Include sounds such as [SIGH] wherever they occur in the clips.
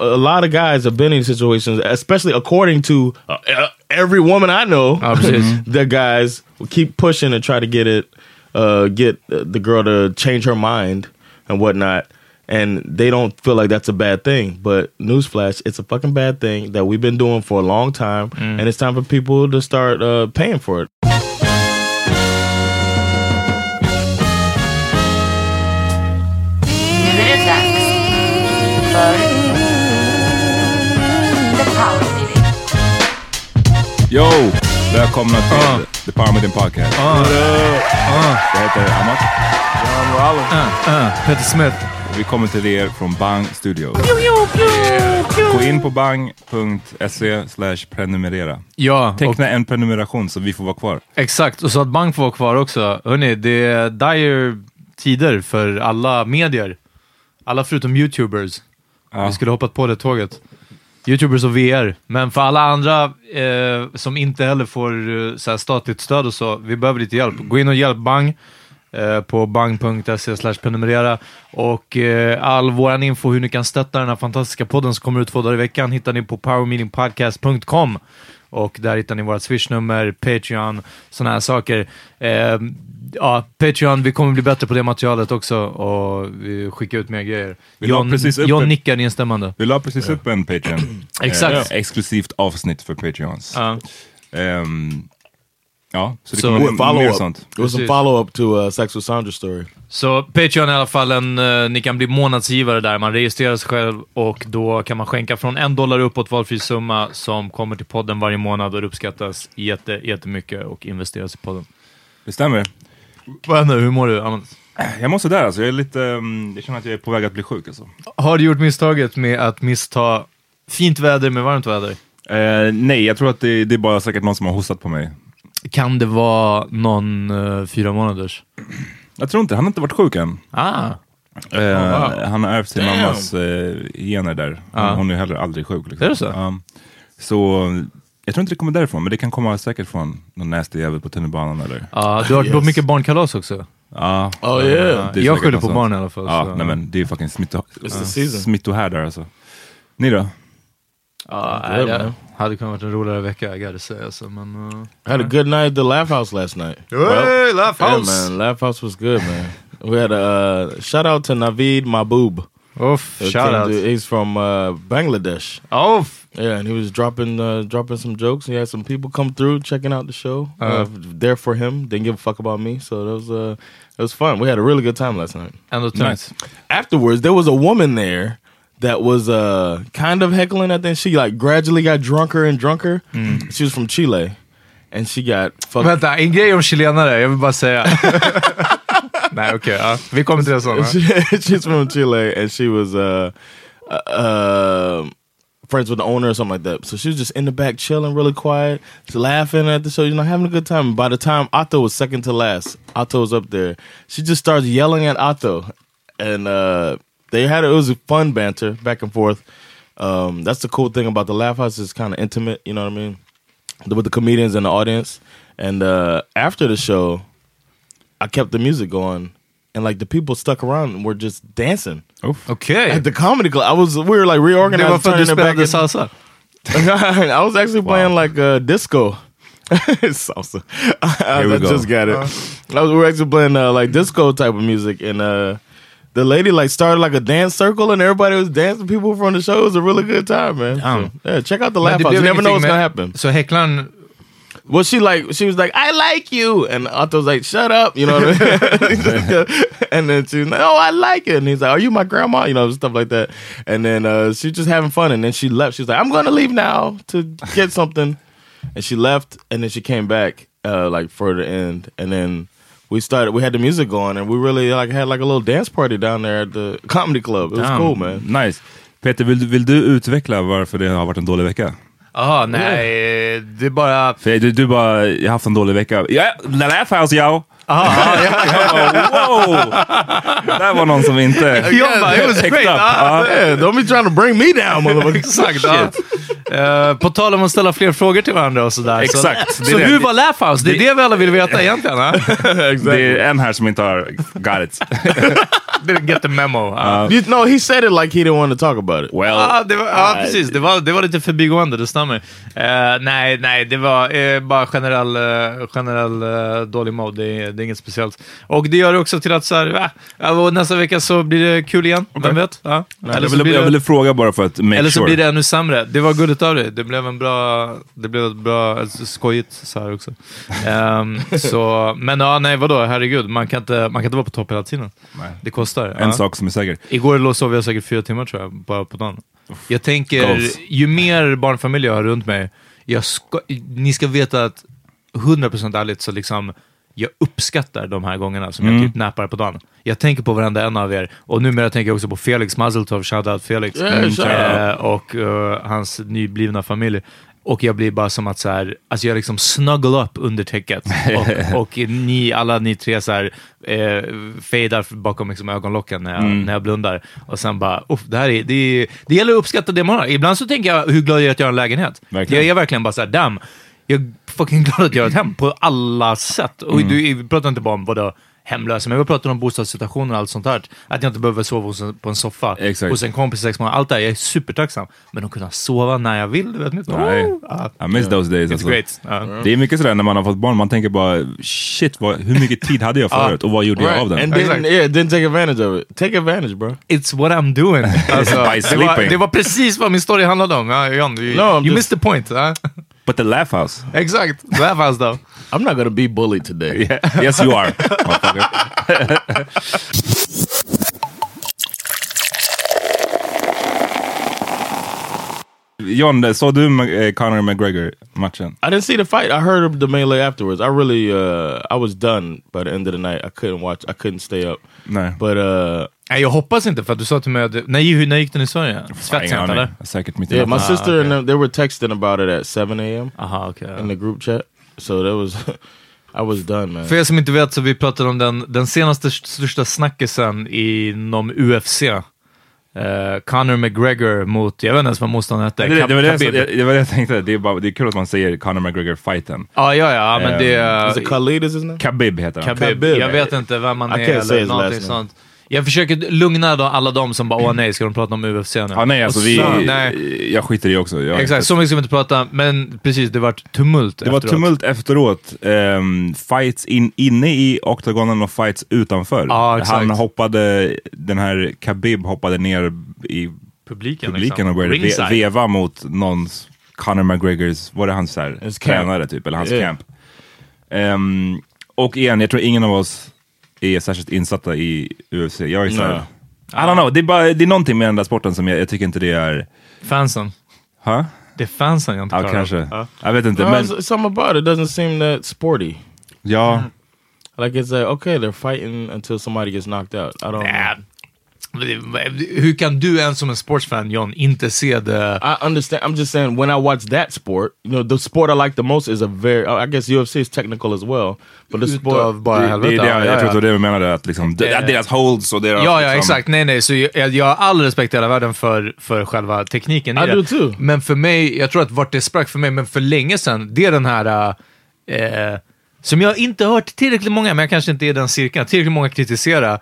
A lot of guys have been in situations, especially according to uh, uh, every woman I know. Ja, precis. the guys will keep pushing and try to get it, uh, get the girl to change her mind and whatnot. And they don't feel like that's a bad thing. But newsflash, it's a fucking bad thing that we've been doing for a long time. And it's time for people to start uh, paying for it. Nu Yo! Välkomna till The Power Meeting Podcast. Jag heter Amat. Uh, uh, Peter Smith. Vi kommer till er från Bang Studio. Gå in på bang.se slash prenumerera. Ja, Teckna en prenumeration så vi får vara kvar. exakt. Och så att Bang får vara kvar också. Hörrni, det är dire tider för alla medier. Alla förutom YouTubers. Vi skulle hoppat på det tåget. YouTubers och VR. Men för alla andra eh, som inte heller får eh, så här statligt stöd och så, vi behöver lite hjälp. Gå in och hjälp Bang eh, på bang.se slash prenumerera. Och eh, all vår info hur ni kan stötta den här fantastiska podden som kommer ut två dagar i veckan hittar ni på powermeetingpodcast.com. Och där hittar ni vårt swishnummer, Patreon, sådana här saker. Eh, ja, Patreon, vi kommer bli bättre på det materialet också och vi skickar ut mer grejer. Vi John, precis upp John en- nickar instämmande. Vi la precis upp en Patreon. Exakt. Eh, exklusivt avsnitt för Patreons. Ja. Ehm, ja, så det Så- kommer With mer follow-up. sånt. It was a follow-up to uh, Sex with Sandra story. Så Patreon är i alla fall en, eh, ni kan bli månadsgivare där. Man registrerar sig själv och då kan man skänka från en dollar uppåt valfri summa som kommer till podden varje månad och det uppskattas jätte, jättemycket och investeras i podden. Det stämmer. Vad händer? Hur mår du? Jag måste där alltså. Jag, är lite, ehm, jag känner att jag är på väg att bli sjuk alltså. Har du gjort misstaget med att missta Fint väder med varmt väder. Eh, nej, jag tror att det, det är bara säkert någon som har hostat på mig. Kan det vara någon uh, fyra månaders? Jag tror inte, han har inte varit sjuk än. Ah. Eh, wow. Han har ärvt sin Damn. mammas eh, gener där. Ja. Hon är heller aldrig sjuk. Liksom. Är det så? Ja. så jag tror inte det kommer därifrån, men det kan komma säkert från någon nasty jävel på tunnelbanan eller... Ja, du har Yes. mycket barnkalas också. Ja. Oh yeah. Det är jag skyller på barn i alla fall. Ja, så. nej men det är fucking smitto, season. smittohärdar alltså. Ni då? Ja, Good, nej, det man. hade kunnat varit en roligare vecka, I gotta say. Alltså, men, uh... I had a good night at the Laugh House last night. Hey, laugh Yeah, man. Laugh House was good, man. We had a uh, shout out to Naveed Mahboob. Uff, Who shout out. to- he's from uh, Bangladesh. Uff. Yeah, and he was dropping uh, dropping some jokes. He had some people come through checking out the show. Uh, Uh. there for him. Didn't give a fuck about me. So that was uh, it was fun. We had a really good time last night. Ändå tungt. Afterwards, there was a woman there that was uh, kind of heckling. I think she like gradually got drunker and drunker. She was from Chile, and she got fucked. Vänta, en grej om chilenare, jag vill bara säga. [LAUGHS] nej, okej. ja. Vi kommer till det sen. [LAUGHS] She's from Chile, and she was uh, uh, uh, friends with the owner or something like that. So she was just in the back, chilling, really quiet, just laughing at the show, you know, having a good time. By the time Otto was second to last, Otto was up there. She just starts yelling at Otto, and uh, they had it was a fun banter back and forth. Um, that's the cool thing about the Laugh House; is kind of intimate. You know what I mean? With the comedians and the audience. And uh, after the show, I kept the music going, and like the people stuck around and were just dancing Okay, at the comedy club. I was we were like reorganizing. reorganized. var för att du turning it back spelade in- salsa? [LAUGHS] I was actually playing like uh, disco. [LAUGHS] Salsa. [LAUGHS] I, Here we I just got it. I was, we were actually playing uh, like disco type of music, and uh, the lady like started like a dance circle, and everybody was dancing. People from the show. It was a really good time, man. So, yeah, check out the laugh house. You never know what's gonna happen. Så häcklaren... Well, she like she was like, "I like you," and Otto was like, "Shut up," you know. What I mean? [LAUGHS] and then she's like, "Oh, I like it," and he's like, "Are you my grandma?" You know, stuff like that. And then uh, she's just having fun, and then she left. She's like, "I'm gonna leave now to get something," and she left, and then she came back uh, like for the end, and then. We started. We had the music going, and we really like had like a little dance party down there at the comedy club. It was Damn. cool, man. Nice. Peter, vill, du- vill du utveckla varför det har varit en dålig vecka? Jaha, nej. Det är bara... För du, du bara, jag har haft en dålig vecka. Ja, the laugh house, yo! Aha, ja, bara, [LAUGHS] wow! Det där var någon som inte... Jag bara, it was great. up. Ja. Yeah, don't be trying to bring me down, motherfucker. [LAUGHS] Exakt. Ja. Eh, på tal om att ställa fler frågor till varandra och sådär. Exakt. Så, så hur var Laugh House? Det är det vi alla vill veta egentligen. ha? [LAUGHS] Det är en här som inte har got it. Didn't get the memo. Ja. You, no, he said it like he didn't want to talk about it. Well, Ja, det var, ja precis. Det var, det var lite förbigående, det stämmer. Eh, nej, nej, det var eh, bara generell, generell dålig mode. Det, är- det inget speciellt. Och det gör det också till att så här, och nästa vecka så blir det kul igen. Vem vet? Ja. jag, Eller, så ville, blir jag det, ville fråga bara för att make eller så sure. blir det ännu sämre. Det var gulligt av dig. Det blev en bra, det blev ett bra, skojigt så här också. Ehm, så, men ja, nej, vadå? Herregud, man kan inte, man kan inte vara på topp hela tiden. Nej. Det kostar. En ja. sak som är säker. Igår sov jag säkert fyra timmar tror jag, bara på dagen. Jag tänker, Goals. ju mer barnfamiljer jag har runt mig, jag ska, ni ska veta att 100% ärligt så liksom, jag uppskattar de här gångerna som Mm. jag typ nappar på dagen. Jag tänker på varenda en av er, och numera tänker jag också på Felix Mazeltov, shoutout Felix, out. Eh, och eh, hans nyblivna familj. Och jag blir bara som att så här, alltså jag liksom snuggle upp under täcket. [LAUGHS] Och, och ni, alla ni tre så här, eh, fejdar bakom liksom ögonlocken när jag, Mm. när jag blundar. Och sen bara, uff, det här är, det, är, det gäller att uppskatta det man har. Ibland så tänker jag hur glad jag är att jag har en lägenhet. Verkligen. Jag är verkligen bara så här, damn, jag är fucking glad att jag har ett hem på alla sätt. Och Mm. du, vi pratar inte bara om vadå, hemlösa, men vi pratar om bostadssituationer och allt sånt där. Att jag inte behöver sova på en soffa Exakt. hos en kompis i sex månader. Allt det här, jag är supertacksam. Men att kunna sova när jag vill, du vet mitt. Nej. Oh, ah, I miss those days. it's Alltså. great. Ja. Det är mycket sådär när man har fått barn, man tänker bara shit, vad, hur mycket tid hade jag [LAUGHS] förut och vad gjorde jag av den? And didn't, Exactly. yeah, didn't take advantage of it. Take advantage, bro. It's what I'm doing. [LAUGHS] Alltså, By det, var, sleeping. det var precis vad min story handlade om. Ja, John, you, No, you just- missed the point. Ja. But the laugh house. Exakt. Laugh house though. I'm not gonna be bullied today. [LAUGHS] Yeah. Yes you are. motherfucker. [LAUGHS] John, såg du eh, Conor McGregor-matchen? I didn't see the fight. I heard of the melee afterwards. I really, uh, I was done by the end of the night. I couldn't watch. I couldn't stay up. Nej. But uh, Nej, jag hoppas inte, för att du sa till mig att... När, hur, när gick den i Sverige? Aning. eller? Säkert mitt i yeah, my natten. sister and them, they were texting about it at 7 a.m. Aha, ja. in the group chat. So that was, [LAUGHS] I was done, man. För er som inte vet så vi pratade om den, den senaste största snackisen inom UFC. Uh, Conor McGregor mot, jag vet inte ens vad motståndaren hette. Det, det, det, var det, Khabib. det, var det jag tänkte, det är, bara, det är kul att man säger Conor McGregor-fighten. Ja, ja, ja, men det... Is it Khalid? Is his name? Khabib heter han. Khabib. Khabib. Jag vet inte vem man I är eller någonting sånt. Jag försöker lugna då alla de som bara, åh nej, ska de prata om UFC nu? Ja, nej, alltså vi, nej. jag skiter i också. Jag, Exakt, så mycket ska vi inte prata, men precis, det vart tumult Det var efteråt. tumult efteråt. Ehm, fights in, inne i oktagonen och fights utanför. Exakt. Han hoppade, den här Khabib hoppade ner i Publiken, publiken liksom. och började ve veva mot någons, Conor McGregors, var det hans här, tränare typ, eller hans Yeah. camp. Ehm, och igen, jag tror ingen av oss är särskilt insatta i UFC. Jag är så här, Nej. I don't know, det är, bara, det är någonting med den där sporten som jag, jag tycker inte det är... Fansen. Huh? Det är fansen jag inte Ja, klarar kanske. av. Jag vet inte, No, men something about it doesn't seem that sporty. ja. Like it's like okay, they're fighting until somebody gets knocked out. I don't. Nä. Hur kan du ens som en sportsfan, John, inte se det? I understand. I'm just saying when I watch that sport, you know, the sport I like the most is a very. I guess UFC is technical as well, but the sport. Utav bara Det, helvete. det, det, ja, jag ja, tror ja. att det du menade, att liksom, det, Eh, deras holds och deras... Ja, ja, liksom, exakt. Nej, nej. Så jag, jag har all respekt i hela världen för, för själva tekniken i I det. do too. Men för mig, jag tror att vart det sprack för mig, men för länge sedan, det är den här... Eh, som jag inte har hört tillräckligt många, men jag kanske inte är i den cirkeln, tillräckligt många kritisera.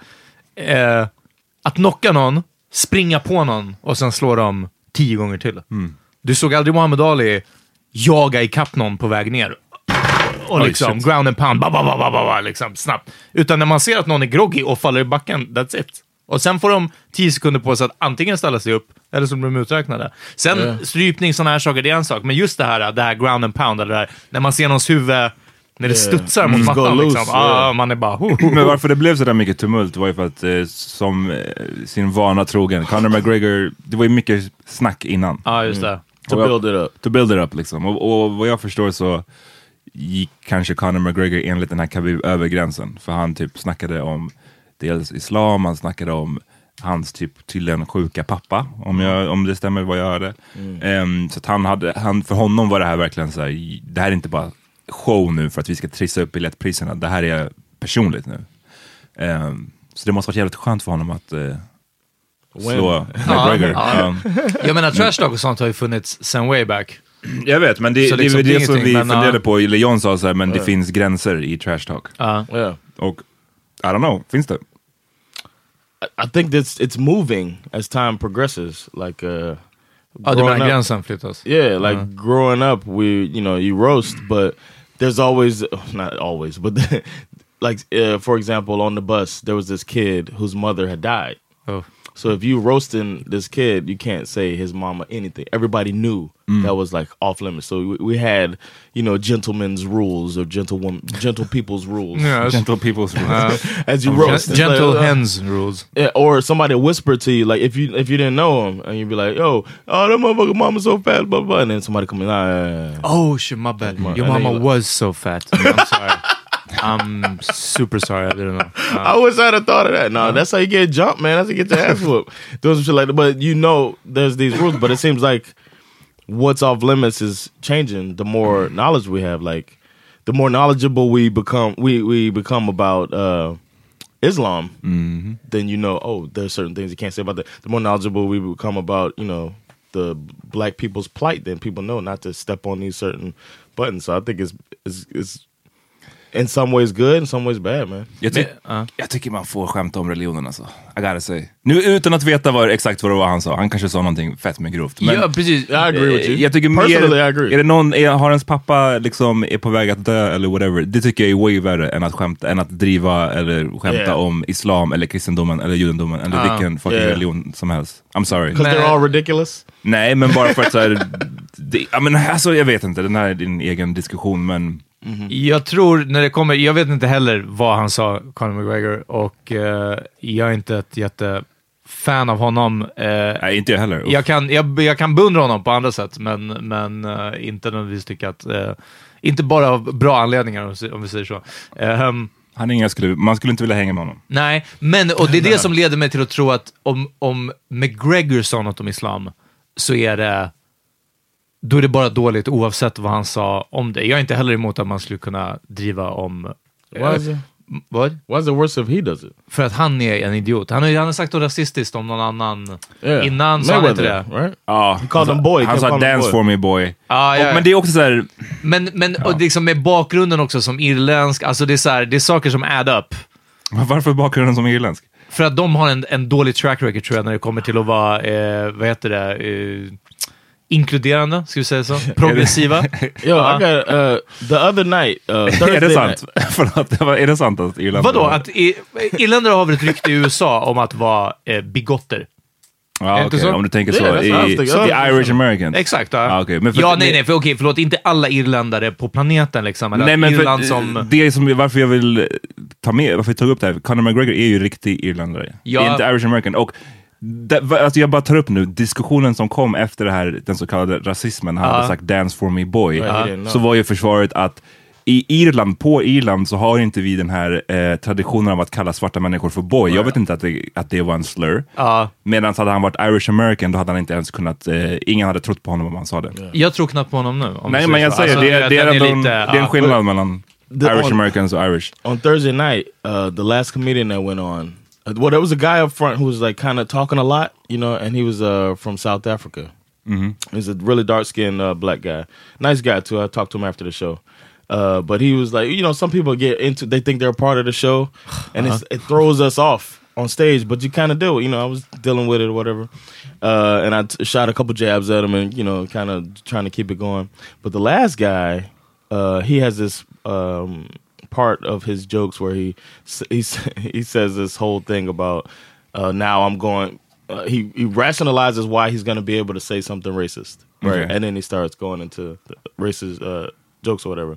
Eh, att knocka någon, springa på någon och sen slå dem tio gånger till. Mm. Du såg aldrig Muhammad Ali jaga ikapp någon på väg ner. Och Oj, liksom shit. ground and pound, ba, ba, ba, ba, ba, ba, liksom, snabbt. Utan när man ser att någon är groggy och faller i backen, that's it. Och sen får de tio sekunder på sig att antingen ställa sig upp eller så blir de uträknade. Sen Ja. strypning, sådana här saker, det är en sak. Men just det här, det här ground and pound, eller det här, när man ser någons huvud, när det studsar mot Mm. mattan, Go liksom. ah, man är bara... Ho, ho, ho. Men varför det blev så där mycket tumult var ju för att eh, som eh, sin vana trogen, Conor McGregor, det var ju mycket snack innan. Ja, just det. to Och jag- build it up. To build it up liksom. Och, och vad jag förstår så gick kanske Conor McGregor enligt den här Khabib över gränsen. För han typ snackade om dels islam, han snackade om hans typ tydligen sjuka pappa, om, jag, om det stämmer vad jag hörde. Ehm, så att han hade, han, för honom var det här verkligen så här, det här är inte bara show nu för att vi ska trissa upp biljettpriserna, det här är personligt nu. Ehm, så det måste varit jävligt skönt för honom att eh, slå McGregor. ja. Ja. Jag menar, trash talk och sånt har ju funnits sen way back. Jag vet, men det, Så det liksom, är det är det som vi men, funderade på, eller John sa så här, men det finns gränser i trash talk. Ja. Yeah. Och I don't know, finns det? I- I think that's it's moving as time progresses. Like uh, Ja, du growing menar up- gränsen flyttas? Yeah, like growing up, we you know you roast, but there's always not always, but [LAUGHS] like uh, for example, on the bus there was this kid whose mother had died. Oh. So if you roasting this kid, you can't say his mama anything. Everybody knew that was like off limits. So we, we had, you know, gentlemen's rules or gentlewoman, gentle people's rules. Yes. Gentle people's [LAUGHS] rules. [LAUGHS] As you roast, It's Gentle like, uh, rules. yeah, or somebody whisper to you, like if you if you didn't know him, and you'd be like, "Yo, oh, that motherfucker mama's so fat," blah blah, and then somebody come in, nah, Oh shit, my bad. Your And mama you- was so fat. I'm sorry. I'm super sorry, I didn't know. Uh, I wish I'd have thought of that. No, that's how you get jumped, man. That's how you get your ass [LAUGHS] whooped. Doing some shit like that. But you know, there's these rules. But it seems like what's off limits is changing. The more knowledge we have, like the more knowledgeable we become, we we become about uh, Islam. Then you know, oh, there's certain things you can't say about that. The more knowledgeable we become about, you know, the black people's plight, then people know not to step on these certain buttons. So I think it's it's, it's in some ways good, in some ways bad, man. Jag, ty ja. jag tycker man får skämta om religionen alltså. I gotta say. Nu utan att veta vad, exakt vad det var han sa, han kanske sa någonting fett med grovt. Men, ja, precis. I agree with you. Jag tycker Personally, I mer, agree. är det någon, är, har ens pappa liksom är på väg att dö eller whatever, det tycker jag är way värre än att skämta, än att driva eller skämta Yeah. om islam eller kristendomen eller judendomen eller Ah, vilken fucking yeah. religion som helst. I'm sorry. Because they're all ridiculous. Nej, men bara för att så här, [LAUGHS] det, ja, men, alltså, jag vet inte, den här är din egen diskussion, men Jag tror när det kommer, jag vet inte heller vad han sa, Conor McGregor, och eh, jag är inte ett jätte fan av honom. Eh, Nej, inte jag heller. Uff. jag, kan, jag, jag kan beundra honom på andra sätt, men, men eh, inte nödvändigtvis tycka att... eh, inte bara av bra anledningar, om vi- säger så. Ehm, Han är ingen skulle, man skulle inte vilja hänga med honom. Nej, men och det är det som leder mig till att tro att om, om McGregor sa något om islam så är det då är det bara dåligt oavsett vad han sa om det. Jag är inte heller emot att man skulle kunna driva om... Vad? Why is it worse if he does it? För att han är en idiot. Han har, han har sagt något rasistiskt om någon annan Yeah. innan, sa han inte det? Right? Ja, He called him boy. Han sa dance boy. for me boy. Ja, ja, Och, men det är också så här, Men, men och liksom med bakgrunden också som irländsk, alltså det är, så här, det är saker som add up. [LAUGHS] varför bakgrunden som irländsk? För att de har en, en dålig track record tror jag när det kommer till att vara, eh, vad heter det, eh, inkluderande, ska vi säga så? [LAUGHS] Progressiva. Yo, I got uh, the other night. Uh, Thursday [LAUGHS] är det sant? [LAUGHS] Förlåt, är det sant att Irland... Vadå? Att irländare har väl ett rykte i USA om att vara eh, bigotter? Okej, så? om du tänker så. det, I, I Irish American. Exakt. Ja, Ja, okej, men för- ja nej, nej, för, okej, förlåt. Inte alla irländare på planeten liksom. Eller Nej, men Irland för, som... det som, varför jag vill ta med, varför jag tog upp det här, Conor McGregor är ju riktig irländare. Ja. Inte Irish American. Och det, alltså jag bara tar upp nu, diskussionen som kom efter det här, den så kallade rasismen, han hade sagt dance for me boy, know. så var ju försvaret att i Irland, på Irland så har inte vi den här eh, traditionen av att kalla svarta människor för boy. Jag vet inte att det, att det var en slur. Ja, Medan hade han varit Irish American, då hade han inte ens kunnat, eh, ingen hade trott på honom om han sa det. jag tror knappt på honom nu. om Nej men jag så. säger, Alltså, det, det, är ändå en, lite- det är en skillnad mellan The Irish on- Americans och Irish. on Thursday night, uh, the last comedian that went on, uh, well, there was a guy up front who was like kind of talking a lot, you know, and he was uh, from South Africa. He's a really dark skinned uh, black guy, nice guy too. I talked to him after the show, uh, but he was like, you know, some people get into, they think they're a part of the show, [SIGHS] and it's, it throws us off on stage, but you kind of do it. You know, I was dealing with it or whatever, uh, and I t- shot a couple jabs at him, and you know, kind of trying to keep it going. But the last guy, uh, he has this um, part of his jokes where he he [LAUGHS] he says this whole thing about uh, now I'm going. Uh, he he rationalizes why he's going to be able to say something racist, right? Okay. And then he starts going into the racist uh, jokes or whatever.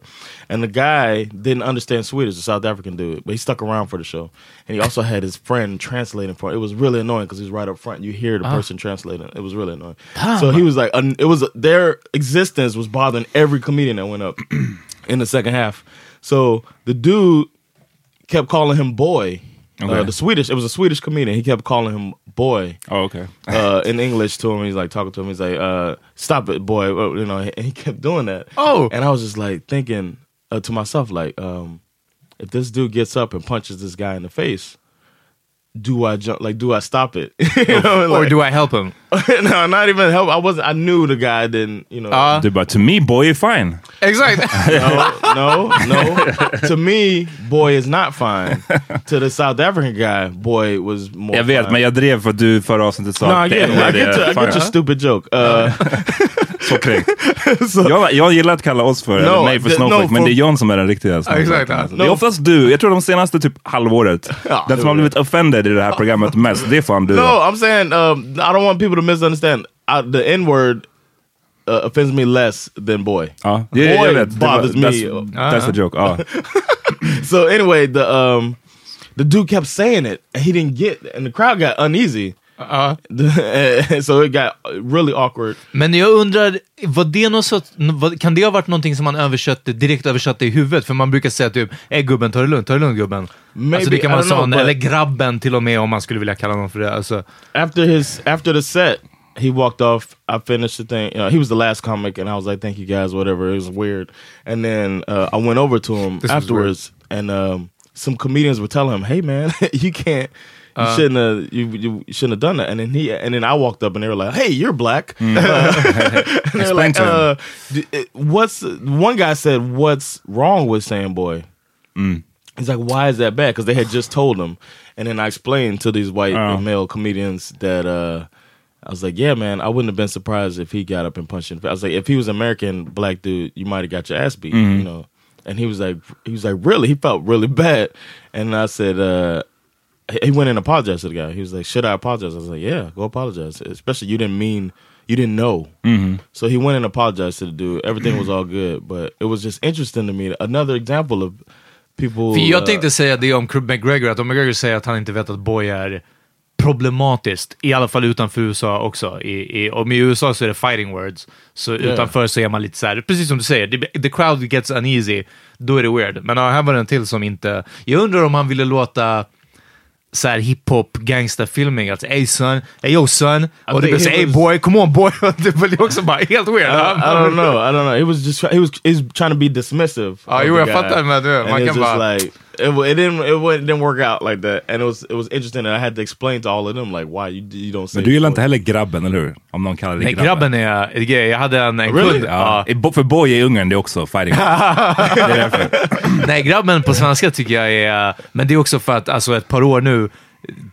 And the guy didn't understand Swedish, the South African dude, but he stuck around for the show. And he also had his friend translating for. him. It was really annoying because he was right up front. You hear the person translating. It was really annoying. So he was like, it was their existence was bothering every comedian that went up [CLEARS THROAT] in the second half. So the dude kept calling him boy. Okay. Uh, the Swedish, it was a Swedish comedian. He kept calling him boy Oh, okay. uh, [LAUGHS] in English to him. He's like talking to him. He's like, uh, "Stop it, boy!" Uh, You know, and he kept doing that. Oh. and I was just like thinking uh, to myself, like, um, if this dude gets up and punches this guy in the face, do I jump? Like, do I stop it? [LAUGHS] you know, Or like, do I help him? [LAUGHS] no, not even help. I wasn't. I knew the guy didn't. You know, Ja, Du bara, to me boy är fine. exakt. [LAUGHS] no, no, no. to me, boy is not fine. To the South African guy, boy was more. Jag vet, fine. men jag drev för att du förra avsnittet sa No, I det get. I ändrade get, to, I get your stupid joke. Uh, Så kränkt. [LAUGHS] jag, jag gillar att kalla oss för, No, eller mig för snowflake, no, men det är John som är den riktiga snowflaken. exakt, ja. alltså. Det är oftast du, jag tror de senaste typ halvåret, [LAUGHS] Ja, den som har blivit offended i det här programmet [LAUGHS] mest, det är fan du. No, I'm saying um, I don't want people to misunderstand. I, the N word uh, offends me less than boy. Jag Boy. Det var- bothers me. That's, that's the joke. So anyway, the um, the dude kept saying it, and he didn't get, and the crowd got uneasy. Ja. so it got really awkward. Men jag undrar, var det något så, kan det ha varit någonting som man översatte, direkt översatte i huvudet? För man brukar säga typ, är gubben, ta det lugnt, ta det lugnt gubben. Maybe, alltså det kan vara know, sån, eller grabben till och med om man skulle vilja kalla någon för det. Alltså, After his after the set, he walked off. I finished the thing. You know, he was the last comic, and I was like, "Thank you guys, whatever." It was weird. And then uh, I went over to him This afterwards, and um, some comedians were telling him, "Hey, man, [LAUGHS] you can't." You shouldn't have. You, you shouldn't have done that. And then he. And then I walked up, and they were like, "Hey, you're black." Uh, [LAUGHS] and they were Explain like, to uh, "What's?" One guy said, "What's wrong with saying boy?" He's like, why is that bad? Because they had just told him, and then I explained to these white Oh. male comedians that uh, I was like, yeah, man, I wouldn't have been surprised if he got up and punched. In. I was like, if he was an American black dude, you might have got your ass beat, you know. And he was like, he was like, really? He felt really [LAUGHS] bad, and I said, uh, he- went and apologized to the guy. He was like, should I apologize? I was like, yeah, go apologize. Especially you didn't mean, you didn't know. So he went and apologized to the dude. Everything was all good, but it was just interesting to me. Another example of people. för jag uh, tänkte säga det om McGregor, att om McGregor säger att han inte vet att Boy är problematiskt. I alla fall utanför USA också. I, i, om i USA så är det fighting words. Så utanför så är man lite så här, precis som du säger, the, the crowd gets uneasy. Då är det weird. Men ja, här var det en till som inte... Jag undrar om han ville låta så här hiphop gangsta-filming. Alltså, hey son, hey yo son. Och det think blir was- boy, come on boy. [LAUGHS] det blir också bara helt weird. I, I don't know. I don't know. He was just he was he was trying to be dismissive. Ja, jo, jag fattar, men man kan bara- like it, it didn't it, wa- it didn't work out like that. And it was it was interesting. And I had to explain to all of them like why you you don't say. Men du gillar inte heller grabben, eller hur? Om någon kallar dig Nej, grabben är... är grej. Jag hade en, en Really? kund... Ja. Ja. För boy i Ungern, det är också fighting. [LAUGHS] det är därför. [CLEARS THROAT] Nej, grabben på svenska tycker jag är... Men det är också för att alltså, ett par år nu,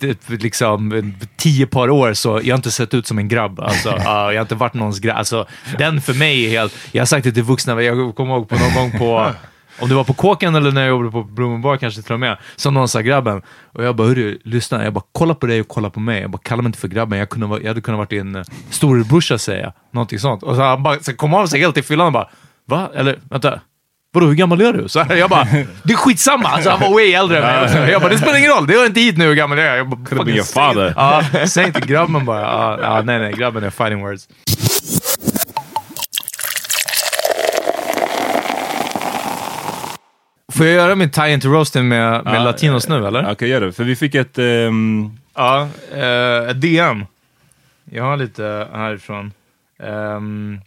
det, liksom tio par år, så jag har inte sett ut som en grabb. Alltså, [LAUGHS] ja, jag har inte varit någons grabb. Alltså, den för mig är helt... Jag har sagt det till vuxna, jag kommer ihåg på någon gång på... [LAUGHS] Om det var på Kåken eller när jag jobbade på Blomman Bar kanske till och med, som någon sa grabben. Och jag bara, hörru, lyssna. Jag bara, kolla på dig och kolla på mig. Jag bara, kalla mig inte för grabben. Jag, kunde, jag hade kunnat varit din uh, storebrorsa, säger jag. Någonting sånt. Och så han bara, så kom av sig helt i fyllan och bara, va? Eller, vänta. Vadå, hur gammal är du? Så här, jag bara, det är skitsamma. Alltså, han var way äldre än mig. Jag bara, det spelar ingen roll. Det hör inte hit nu hur gammal jag är. Jag bara, been fucking your säg- father. Ja, säg inte grabben bara. Ja, nej, nej, grabben är fighting words. Får jag göra min tie into roasting med, med latinos nu, eller? Okej, gör det. För vi fick ett... ehm, Ja, eh, ett DM. Jag har lite härifrån. Ehm,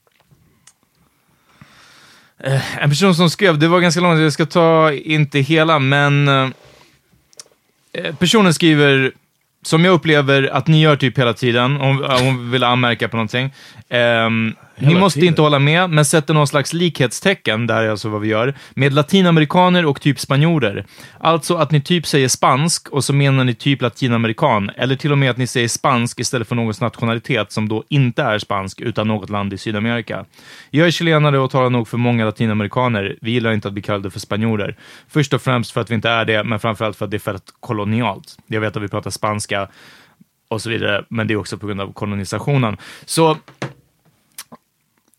eh, en person som skrev, det var ganska långt, jag ska ta inte hela, men eh, personen skriver, som jag upplever att ni gör typ hela tiden, hon, hon vill anmärka på någonting. Ehm, ni måste tiden. inte hålla med, men sätter någon slags likhetstecken, där är alltså vad vi gör, med latinamerikaner och typ spanjorer. Alltså att ni typ säger spansk och så menar ni typ latinamerikan, eller till och med att ni säger spansk istället för någons nationalitet som då inte är spansk utan något land i Sydamerika. Jag är chilenare och talar nog för många latinamerikaner. Vi gillar inte att bli kallade för spanjorer. Först och främst för att vi inte är det, men framförallt för att det är fett kolonialt. Jag vet att vi pratar spanska och så vidare, men det är också på grund av kolonisationen. Så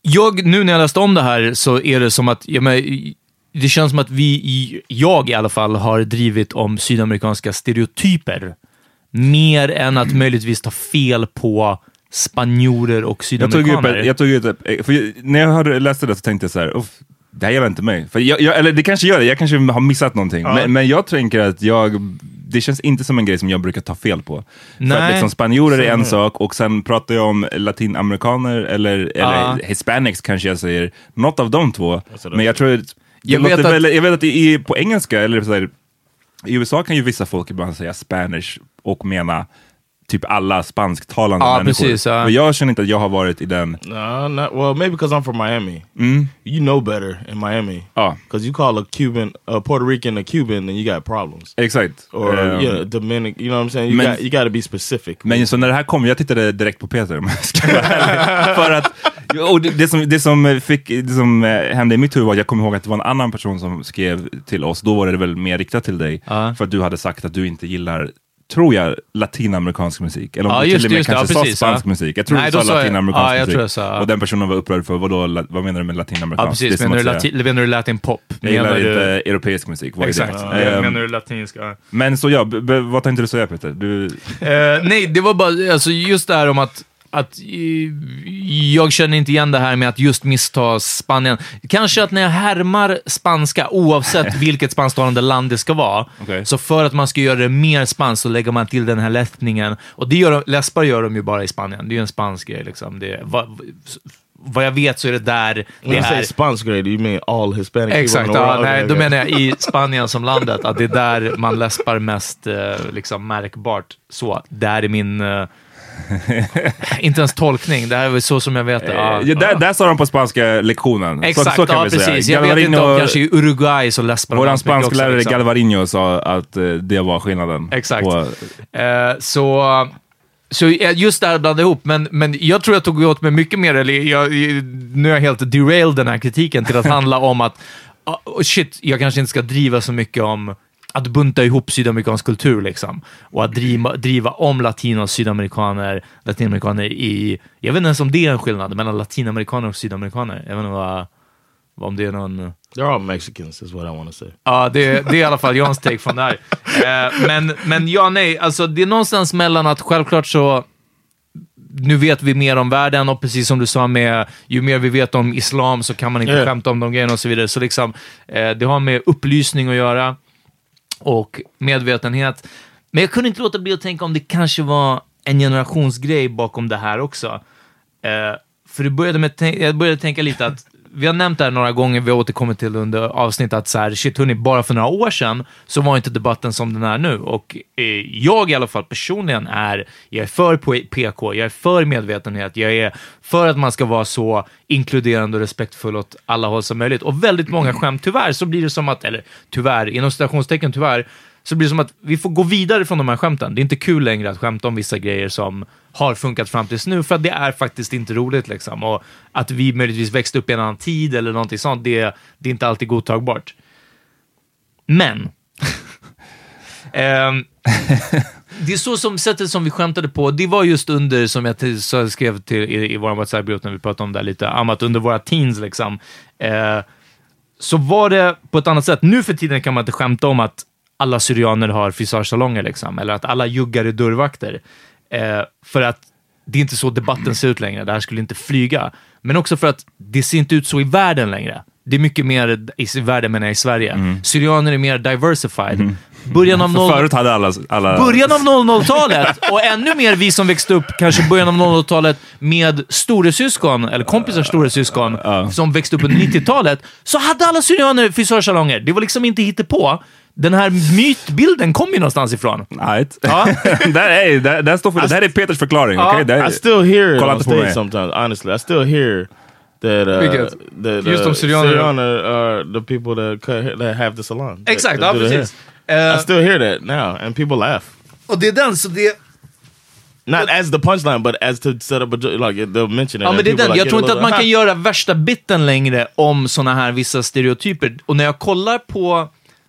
jag, nu när jag läste om det här så är det som att, ja, men, det känns som att vi, jag i alla fall, har drivit om sydamerikanska stereotyper. Mer än att möjligtvis ta fel på spanjorer och jag tog sydamerikaner. upp, ett- jag tog ett, för När jag hörde, läste det så tänkte jag så här, "Uff, det här gäller inte mig. För jag, jag, eller det kanske gör det, jag kanske har missat någonting. Men, men jag tänker att jag, det känns inte som en grej som jag brukar ta fel på. För Nej. att liksom spanjorer är en sak och sen pratar jag om latinamerikaner eller, eller hispanics kanske jag säger. Något av de två. Alltså, Men jag tror att, Jag vet att- väl, jag vet att i, på engelska, eller så här, i USA kan ju vissa folk ibland säga spanish och mena typ alla spansktalande Ja, människor. precis, ja. Men jag känner inte att jag har varit i den... No, not well. Maybe because I'm from Miami. You know better in Miami. Ja, Because you call a Cuban, a Puerto Rican, a Cuban, then you got problems. exakt. Or Ehm, yeah, Dominic. You know what I'm saying? You Men- got you got to be specific. Men så när det här kom, jag tittade direkt på Peter om jag ska vara ärlig. [LAUGHS] För att, och det, det, som, det, som fick, det som eh, hände i mitt huvud var att jag kom ihåg att det var en annan person som skrev till oss, då var det väl mer riktat till dig, Ja. för att du hade sagt att du inte gillar tror jag, latinamerikansk musik. Eller om Ja, du just till och det, med just det. kanske Ja, sa precis, spansk ja. musik. Jag tror Nej, du sa sa jag- latinamerikansk ja, musik. sa- Och den personen var upprörd för, vadå, la- vad menar du med Ja, latinamerikansk? Det är precis. som Menar du, lati- menar du latin pop? Jag gillar Menar inte du... europeisk musik. Vad är Exakt. det? Eh, Ehm, Menar du latinska? men så ja, b- b- vad tänkte du säga Peter? Du, Eh, nej, det var bara alltså, just det här om att, att eh, jag känner inte igen det här med att just missta Spanien. Kanske att när jag härmar spanska, oavsett [LAUGHS] vilket spansktalande land det ska vara, Okej. så för att man ska göra det mer spanskt så lägger man till den här läspningen. Och det gör läspar gör de ju bara i Spanien. Det är ju en spansk grej. Liksom. Det, vad, vad jag vet så är det där When det you say är. spansk grade, you mean all Hispanic Exakt, ja, nej, Okay, då okay. menar jag i [LAUGHS] Spanien som landet, att det är där man läspar mest eh, liksom, märkbart. Så, där är min... Eh, [LAUGHS] inte ens tolkning, det här är väl så som jag vet det. Ja. ja, där, där sa de på spanska lektionen. Exakt, så, så kan ja vi precis. Säga. Jag vet inte om kanske i Uruguay så läspar Vår spansklärare liksom. Galvarino sa att eh, det var skillnaden. Exakt. På, Eh, så, så eh, just det här blandade ihop, men, men jag tror jag tog åt mig mycket mer, eller jag, nu är jag helt derailed den här kritiken till att [LAUGHS] handla om att, oh shit, jag kanske inte ska driva så mycket om att bunta ihop sydamerikansk kultur liksom. Och att driva, driva om latinos, sydamerikaner, latinamerikaner i... Jag vet inte ens om det är en skillnad mellan latinamerikaner och sydamerikaner. Jag vet inte vad, Om det är någon... They're all Mexicans is what I want to say. Ja, det, det är i alla fall Jans take från det här. Eh, men, men ja, nej, alltså det är någonstans mellan att självklart så nu vet vi mer om världen och precis som du sa med ju mer vi vet om islam så kan man inte Ja. skämta om de grejerna och så vidare. Så liksom, eh, det har med upplysning att göra och medvetenhet. Men jag kunde inte låta bli att tänka om det kanske var en generationsgrej bakom det här också. Eh, för det började med, jag började tänka lite att vi har nämnt det här några gånger, vi har återkommit till under avsnitt att så här, shit hörni, bara för några år sedan så var inte debatten som den är nu. Och eh, jag i alla fall personligen är, jag är för PK, jag är för medvetenhet, jag är för att man ska vara så inkluderande och respektfull åt alla håll som möjligt. Och väldigt många skämt, tyvärr, så blir det som att, eller tyvärr, inom citationstecken tyvärr, så blir det som att vi får gå vidare från de här skämten. Det är inte kul längre att skämta om vissa grejer som har funkat fram tills nu, för att det är faktiskt inte roligt. Liksom. Och att vi möjligtvis växte upp i en annan tid eller någonting sånt, det, det är inte alltid godtagbart. Men, [LAUGHS] ehm, det är så som sättet som vi skämtade på, det var just under, som jag till- så skrev till i, i vår WhatsApp-grupp när vi pratade om det här lite, att under våra teens liksom, eh, så var det på ett annat sätt. Nu för tiden kan man inte skämta om att alla syrianer har frisörsalonger, liksom, eller att alla juggar är dörrvakter. Eh, för att det är inte så debatten ser ut längre. Det här skulle inte flyga. Men också för att det ser inte ut så i världen längre. Det är mycket mer i världen, menar jag, i Sverige. Syrianer är mer diversified. Början av noll- förut hade alla... alla Början av 00-talet och ännu mer vi som växte upp kanske början av 00-talet med storesyskon, eller kompisars storesyskon, som växte upp under 90-talet, så hade alla syrianer frisörsalonger. Det var liksom inte på. Den här mytbilden kom ju någonstans ifrån. Right. Ja. [LAUGHS] där, är, där, där står för, det här är Peters förklaring. Ja, okej? Det är- I still hear it on stage sometimes. Honestly, I still hear that uh, Vilket? that Just uh, om syrianer- Syrianer are the people that cut, that have the salon. Exakt, ja precis. Eh, I still hear that now, and people laugh. och det är den, så det... Not as the punchline, but as to set up a like they'll mention it. Ja, men det är den. like, Jag tror inte att man kan göra värsta bitten längre om såna här vissa stereotyper. Och när jag kollar på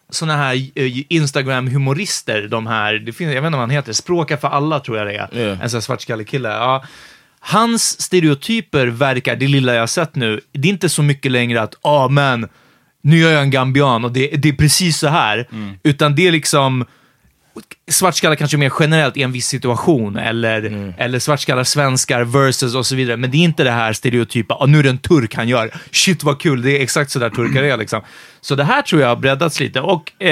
såna här eh, Instagram-humorister, de här, det finns, jag vet inte vad han heter, Språka för alla tror jag det är. Yeah. En sån här svartskallig kille. Ja. Hans stereotyper verkar, det lilla jag har sett nu, det är inte så mycket längre att, ja men, nu gör jag en gambian och det, det är precis så här. Utan det är liksom, svartskallar kanske mer generellt i en viss situation, eller, eller svartskallar svenskar versus och så vidare. Men det är inte det här stereotypa, ah, nu är det en turk han gör. Shit vad kul, det är exakt så där turkar är liksom. Så det här tror jag har breddats lite. Och eh,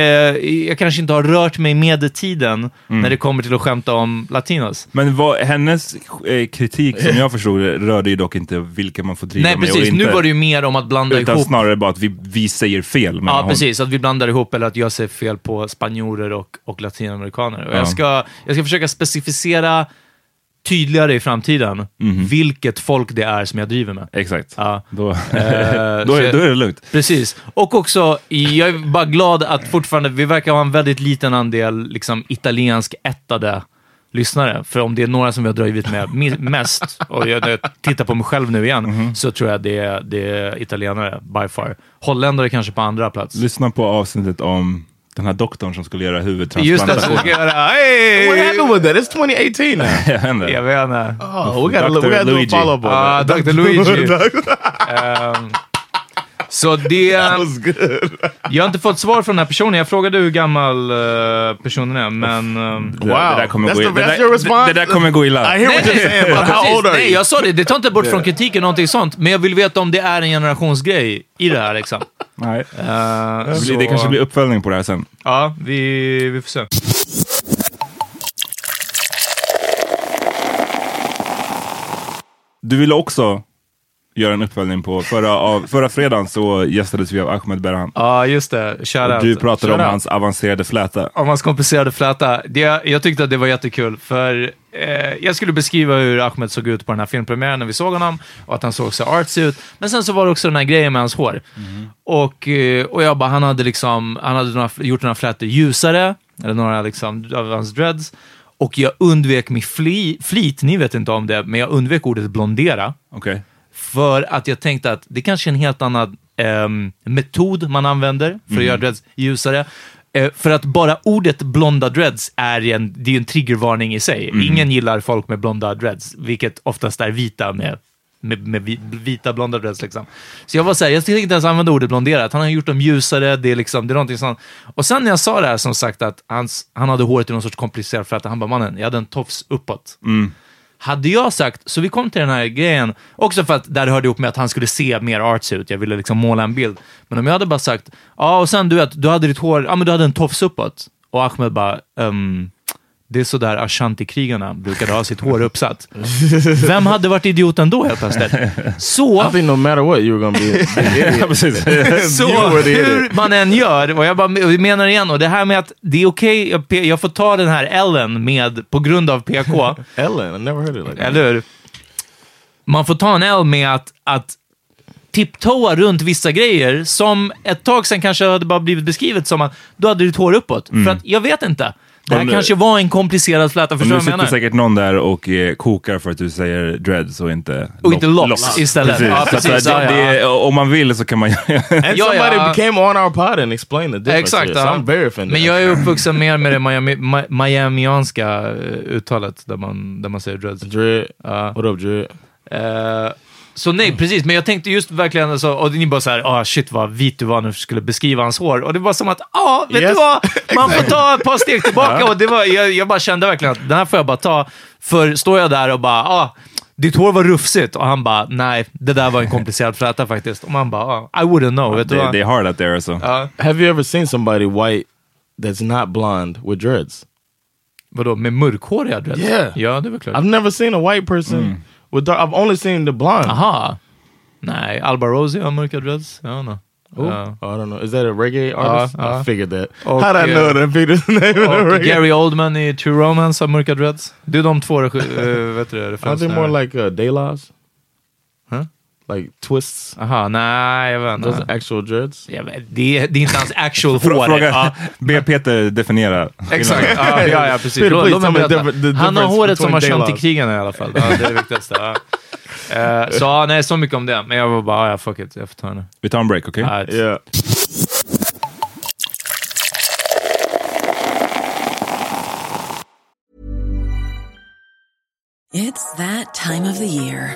jag kanske inte har rört mig med tiden när det kommer till att skämta om latinos. Men vad, hennes eh, kritik som jag förstod rörde ju dock inte vilka man får driva Nej, med och precis. inte. Nu var det ju mer om att blanda Utan ihop snarare bara att vi, vi säger fel. Ja, hon. precis. Att vi blandar ihop, eller att jag ser fel på spanjorer och, och latinamerikaner. Och Ja. jag, ska, jag ska försöka specificera tydligare i framtiden vilket folk det är som jag driver med. Exakt. Ja. Då, Eh, [LAUGHS] då, är, då är det lugnt. Precis. Och också, jag är bara glad att fortfarande, vi verkar ha en väldigt liten andel liksom, italiensk ättade lyssnare. För om det är några som vi har drivit med [LAUGHS] mest, och jag, jag tittar på mig själv nu igen, Mhm. så tror jag det är, det är italienare by far. Holländare kanske på andra plats. Lyssna på avsnittet om den här doktorn som skulle göra Just det, jag göra, hey! What happened with that? It's 2018 now. [LAUGHS] Jag vet inte. Jag vet inte. Oh, we gotta, Dr. we gotta do a Luigi. follow up on Ah, that. Dr. Luigi. Ehm, [LAUGHS] så det... That was good. Jag har inte fått svar från den här personen. Jag frågade hur gammal uh, personen är, men... ehm, Det, det där kommer gå the- illa. Det, där- response? det, det där kommer gå illa. I hear what you're saying, but how old are Nej, you? jag sa det. Det tar inte bort från kritiken någonting sånt, men jag vill veta om det är en generationsgrej i det här liksom. Nej. Det, så- blir, det kanske blir uppföljning på det här sen. Ja, vi, vi får se. Du ville också göra en uppföljning på förra, av, förra fredagen så gästades vi av Ahmed Berhan. Ja, just det. Och Shoutout. du pratade om Shoutout. hans avancerade fläta. om hans komplicerade fläta. Det, jag tyckte att det var jättekul, för eh, jag skulle beskriva hur Ahmed såg ut på den här filmpremiären när vi såg honom, och att han såg så artsy ut. Men sen så var det också den här grejen med hans hår. Och, eh, och jag bara, han hade liksom, han hade några, gjort några flätor ljusare, eller några liksom av hans dreads. Och jag undvek med fli, flit, ni vet inte om det, men jag undvek ordet blondera. Okej. För att jag tänkte att det kanske är en helt annan ehm, metod man använder för att göra dreads ljusare. Eh, för att bara ordet blonda dreads är en, det är en triggervarning i sig. Ingen gillar folk med blonda dreads, vilket oftast är vita med med, med vi- vita blonda dreads liksom. Så jag var såhär, jag tänkte inte ens använda ordet blonderat. Han har gjort dem ljusare, det är liksom, det är någonting sånt. Och sen när jag sa det här, som sagt, att hans, han hade håret i någon sorts komplicerad fläta, han bara, mannen, jag hade en tofs uppåt. Hade jag sagt, så vi kom till den här grejen, också för att där hörde ihop med att han skulle se mer arts ut, jag ville liksom måla en bild. Men om jag hade bara sagt, ja och sen du vet, du hade ditt hår, ja men du hade en tofs uppåt. Och Ahmed bara, um, det är sådär ashanti-krigarna brukade ha sitt hår uppsatt. Vem hade varit idioten då helt plötsligt? Så, I think no matter what you were gonna be. [LAUGHS] Precis. [LAUGHS] så hur man än gör, och jag bara menar igen, och det här med att det är okej, jag, jag får ta den här Ellen med, på grund av PK, [LAUGHS] Ellen, I never heard it like that. eller hur? Man får ta en L med att, att tipptoa runt vissa grejer som ett tag sedan kanske hade bara blivit beskrivet som att du hade ditt hår uppåt. För att, jag vet inte. Det här kanske var en komplicerad fläta, förstår nu du vad jag sitter menar? säkert någon där och eh, kokar för att du säger dreads och inte Och inte lock- locks istället. Precis. Ja, Så precis. det, Ja, ja. det, är- om man vill så kan man [LAUGHS] göra And Ja, somebody ja. became on our pod and explained the difference. Exakt. here, so ja. I'm very offended. Men jag är uppvuxen mer med det Miami, Ma- miamianska eh, uttalet, där man, där man säger dreads. Dread. Ja. What up, Dread? Eh, så nej, precis. Men jag tänkte just verkligen, alltså, och ni bara såhär, ah shit vad vit du var när du skulle beskriva hans hår. Och det var som att, ja, ah, vet Yes. du vad? Man får ta ett par steg tillbaka. och det var, jag, jag bara kände verkligen att den här får jag bara ta. För står jag där och bara, ah, ditt hår var rufsigt. Och han bara, nej, det där var en komplicerad fläta faktiskt. Och man bara, ah, I wouldn't know. Vet det är hard out there alltså. Ja. Have you ever seen somebody white that's not blonde with dreads? Vadå, med mörkhåriga dreads? Yeah. Ja, det är väl klart. I've never seen a white person with dark. I've only seen the blonde. Aha. Nej, Alba Rosie har mörka dreads. Vet inte. Who? Ja. Oh, I don't know. Is that a reggae artist? uh. I figured that. Och, How did I know eh, that Peter's name Och reggae? Gary Oldman i True Romance har mörka dreads. Det är de två uh, vet du, Are they referenserna. more like uh, Daylaws? Like twists? Aha, nej, jag vet Those inte. actual dreads? Jag vet, det, det är inte hans actual hår. Fråga, Ja, be Peter definiera. exakt. Ja, ja, ja, precis. Peter, please berätta. the differ- the Han har håret som between Daylaws. Ashanti-krigarna i alla fall. Ja, det är det viktigaste. Ja. Eh, så nej, så mycket om det. Men jag var bara, ja, fuck it, jag får ta den. Vi tar en break, okej? Ja, Yeah. It's that time of the year.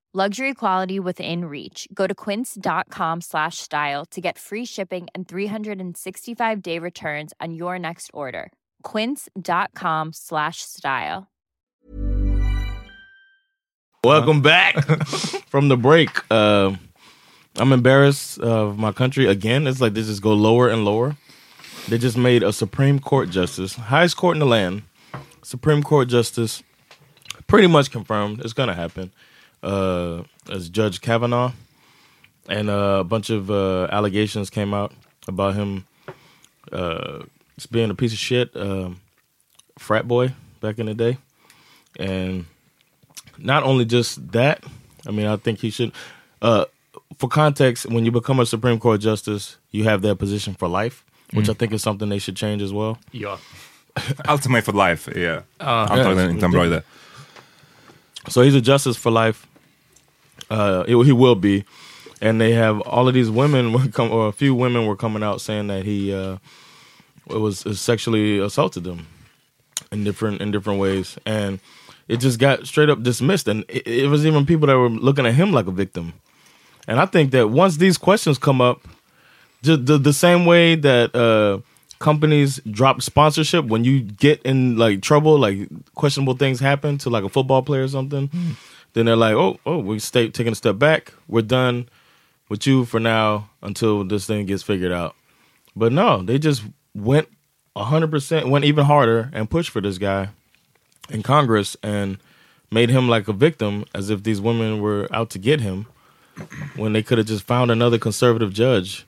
Luxury quality within reach. Go to quince.com slash style to get free shipping and 365 day returns on your next order. Quince.com slash style. Welcome back [LAUGHS] from the break. Uh, I'm embarrassed of my country again. It's like they just go lower and lower. They just made a Supreme Court justice, highest court in the land, Supreme Court justice, pretty much confirmed it's going to happen. Uh, as Judge Kavanaugh, and uh, a bunch of uh, allegations came out about him uh, just being a piece of shit, um, frat boy back in the day, and not only just that, I mean, I think he should. Uh, for context, when you become a Supreme Court justice, you have that position for life, which I think is something they should change as well. Yeah. [LAUGHS] Ultimate for life är antagligen inte en bra idé. So he's a justice for life. Uh, it- he will be, and they have all of these women come, or a few women were coming out saying that he uh, was uh, sexually assaulted them in different in different ways, and it just got straight up dismissed. And it, it was even people that were looking at him like a victim. And I think that once these questions come up, the, the same way that uh, companies drop sponsorship when you get in like trouble, like questionable things happen to like a football player or something, then they're like, oh, oh, we stay taking a step back. We're done with you for now until this thing gets figured out. But no, they just went hundred percent, went even harder and pushed for this guy in Congress and made him like a victim, as if these women were out to get him, when they could have just found another conservative judge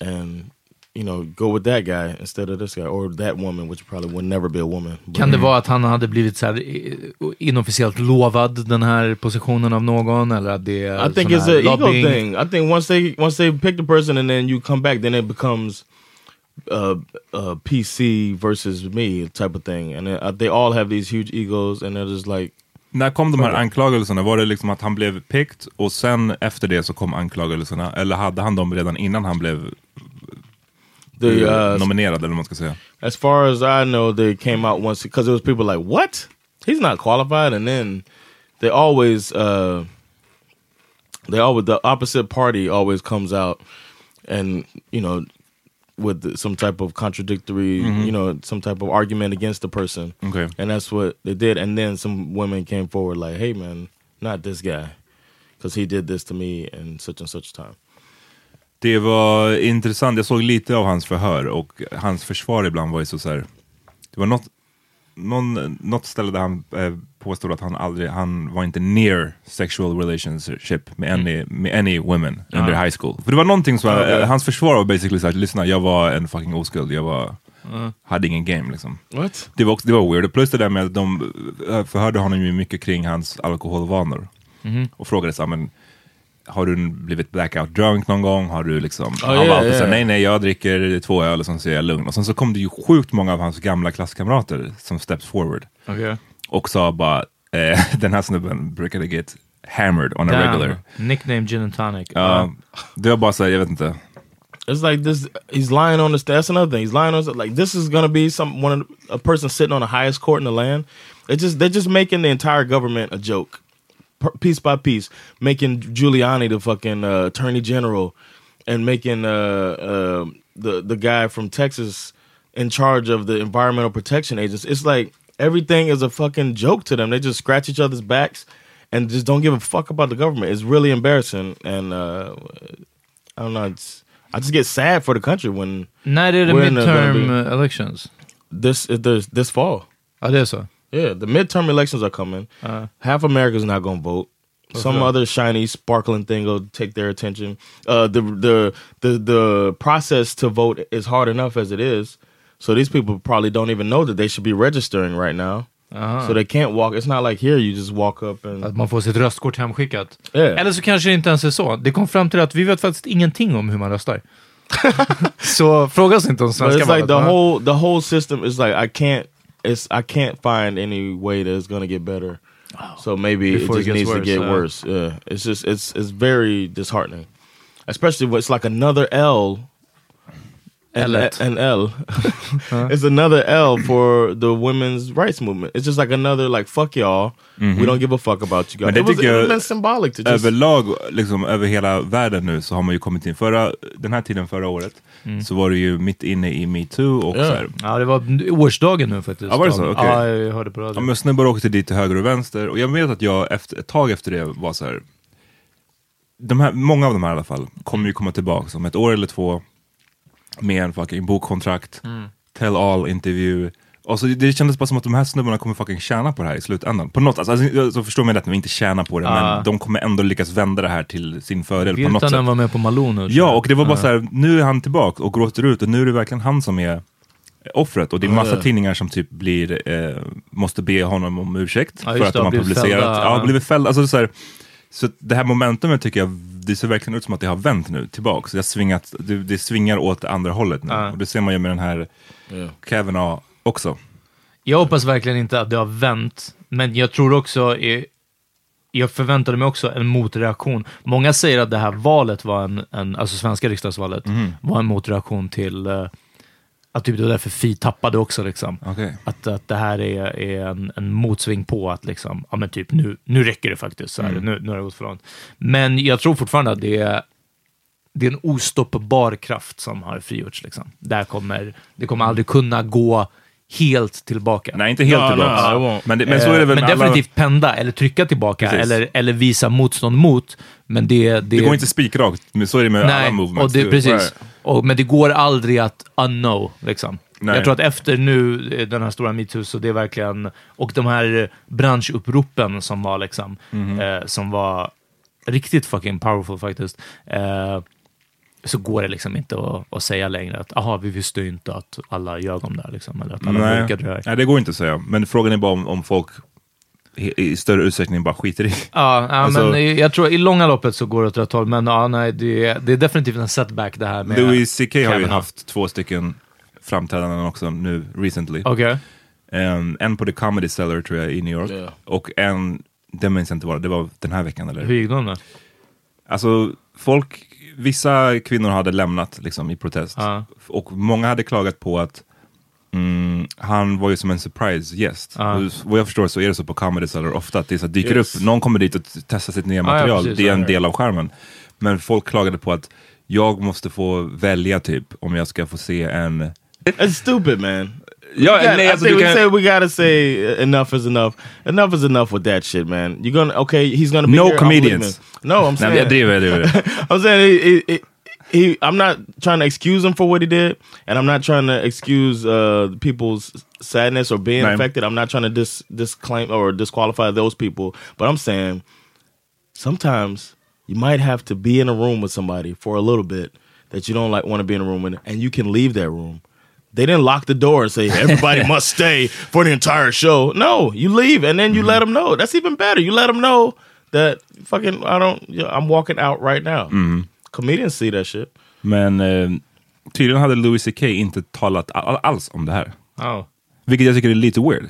and you know go with that guy instead of this guy or that woman, which probably would never be a woman. But- Kan det vara att han hade blivit så här, i- inofficiellt lovad den här positionen av någon? Eller att det är I think it's an ego thing. I think once they once they pick the person and then you come back, then it becomes uh, uh, PC versus me type of thing, and uh, they all have these huge egos, and they're just like När kom de här anklagelserna? Var det liksom att han blev picked och sen efter det så kom anklagelserna? Eller hade han dem redan innan han blev the uh, nominerad eller vad man ska säga? as far as I know, they came out once because it was people like, "What? He's not qualified," and then they always, uh, they always the opposite party always comes out, and you know, with the- some type of contradictory, you know, some type of argument against the person, Okay, and that's what they did. And then some women came forward like, "Hey, man, not this guy, because he did this to me in such and such time." Det var intressant, jag såg lite av hans förhör och hans försvar ibland var ju så, så här. Det var något, någon, något ställe där han eh, påstod att han aldrig, han var inte near sexual relationship med any, med any women under high school. För det var någonting som, eh, hans försvar var basically såhär, lyssna jag var en fucking oskuld, jag var, hade ingen game liksom. What? Det var, också, det var weird, plus det där med att de eh, förhörde honom ju mycket kring hans alkoholvanor. Och frågade så här, men har du blivit blackout drunk någon gång? Har du liksom, han ja, var alltid ja. nej nej jag dricker två öl och sen så är jag lugn. Och sen så kom det ju sjukt många av hans gamla klasskamrater som stepped forward. Okej. Och sa bara, eh, [LAUGHS] den här snubben brukade get hammered on a Damn. regular. Nickname gin and tonic. Ja, det var bara såhär, jag vet inte. It's like this. He's lying on the. That's another thing. He's lying on like this is gonna be some one a person sitting on the highest court in the land. It just they're just making the entire government a joke, piece by piece, making Giuliani the fucking uh, attorney general, and making uh, uh, the the guy from Texas in charge of the environmental protection agents. It's like everything is a fucking joke to them. They just scratch each other's backs and just don't give a fuck about the government. It's really embarrassing, and uh, I don't know. It's I just get sad for the country when När är det When are gonna midterm elections? this this this fall. Ja, det är så. Yeah, the midterm elections are coming. Half America's not going to vote. Some other shiny, sparkling thing will take their attention. Uh, the the the the process to vote is hard enough as it is. So these people probably don't even know that they should be registering right now. So they can't walk. It's not like here you just walk up and Att man får sitt röstkort hemskickat. Yeah. Eller så kanske det inte ens är så. Det kom fram till att vi vet faktiskt ingenting om hur man röstar. [LAUGHS] så fråga oss inte om But svenska it's like the whole the whole system is like I can't it's I can't find any way that it's gonna get better. So maybe it Before it just gets needs to get uh. worse. Yeah, it's just it's it's very disheartening, especially when it's like another L. And, L-et. an L. [LAUGHS] it's another L for the women's rights movement. It's just like another like fuck y'all. We don't give a fuck about you guys. Men det It was, tycker jag- symbolic to just Överlag, liksom över hela världen nu så har man ju kommit in, förra, den här tiden förra året så var det ju mitt inne i metoo och Ja. så här, Ja, det var årsdagen nu faktiskt. Ja, var det så? Okej. Ja, jag hörde på Ja, radio. men snubbar åkte dit till höger och vänster och jag vet att jag efter, ett tag efter det var så här. De här, många av de här i alla fall kommer ju komma tillbaka om ett år eller två med en fucking bokkontrakt, tell all intervju. Och så det, kändes bara som att de här snubbarna kommer fucking tjäna på det här i slutändan. På något, alltså, alltså, så förstår mig rätt, de inte tjäna på det, Ja. men de kommer ändå lyckas vända det här till sin fördel på något sätt. Virtanen var med på Malou nu. Ja, och det var bara så här, nu är han tillbaka och gråter ut och nu är det verkligen han som är offret och det är massa Ja. tidningar som typ blir, eh, måste be honom om ursäkt Ja, för att det, de har publicerat. fällda. Ja, blivit fällda. Alltså, så, här, så det här momentumet tycker jag, det ser verkligen ut som att det har vänt nu tillbaka. Så det, har svingat, det, det svingar åt det andra hållet nu. Ja. Och det ser man ju med den här Yeah. Kavanaugh också. Jag hoppas verkligen inte att det har vänt, men jag tror också, jag förväntade mig också en motreaktion. Många säger att det här valet var en, en alltså svenska riksdagsvalet, Mhm. var en motreaktion till, eh, att typ det var därför Fi tappade också. Liksom. Okej. Att, att det här är, är en, en motsving på att liksom, ja men typ nu, nu räcker det faktiskt. Så här, Mm. nu, nu har det gått för långt. Men jag tror fortfarande att det är, det är en ostoppbar kraft som har frigjorts. Liksom. Där kommer, det kommer aldrig kunna gå helt tillbaka. Nej, inte helt No, tillbaka. won't. men, det, men så är det väl men alla- definitivt penda eller trycka tillbaka Precis. eller, eller visa motstånd mot. Men det, det, Det går inte spikrakt, men så är det med alla Nej, movements. och det, precis. Och, men det går aldrig att unknow. Liksom. Nej. Jag tror att efter nu, eh, den här stora metoo, så det är verkligen... Och de här branschuppropen som var liksom, Mhm. eh, som var riktigt fucking powerful faktiskt. Eh, så går det liksom inte att, att säga längre att aha, vi visste ju inte att alla ljög om det här. Liksom, eller att alla Nej. det här. Nej, det går inte att säga. Men frågan är bara om, om folk i, större utsträckning bara skiter i. Ja, ja Alltså- men jag tror i långa loppet så går det åt rätt håll, men ja, nej, det, är- det är definitivt en setback det här med... Louis CK har ju haft två stycken framträdanden också nu recently. Okej. Um, en på The Comedy Cellar tror jag i New York. Yeah. Och en, det minns jag inte vad det var den här veckan eller? Hur gick de då? Alltså folk, vissa kvinnor hade lämnat liksom i protest. Ja. Och många hade klagat på att mm, han var ju som en surprise gäst. Ja. Och Vad jag förstår så är det så på Comedy Cellar ofta att det så dyker Yes. upp, någon kommer dit och testar sitt nya ja, material. precis, det är en ja. del av skärmen. Men folk klagade på att jag måste få välja typ om jag ska få se en... That's stupid, man. Ja, We got- nej, I alltså, think du we say we gotta say enough is enough. Enough is enough with that shit, man. You're gonna okay. He's gonna be No here, I'm comedians. leaving. No, I'm Nej, saying. men jag driver, jag driver. [LAUGHS] I'm saying he, he, he. I'm not trying to excuse him for what he did, and I'm not trying to excuse uh, people's sadness or being Right. affected. I'm not trying to dis disclaim or disqualify those people. But I'm saying sometimes you might have to be in a room with somebody for a little bit that you don't like want to be in a room with, and you can leave that room. They didn't lock the door and say everybody [LAUGHS] must stay for the entire show. No, you leave and then you let them know. That's even better. You let them know that fucking I don't. yeah, I'm walking out right now. Comedians see that shit. Men eh, tydligen hade Louis CK inte talat all, alls om det här. Oh. Vilket jag tycker är lite weird.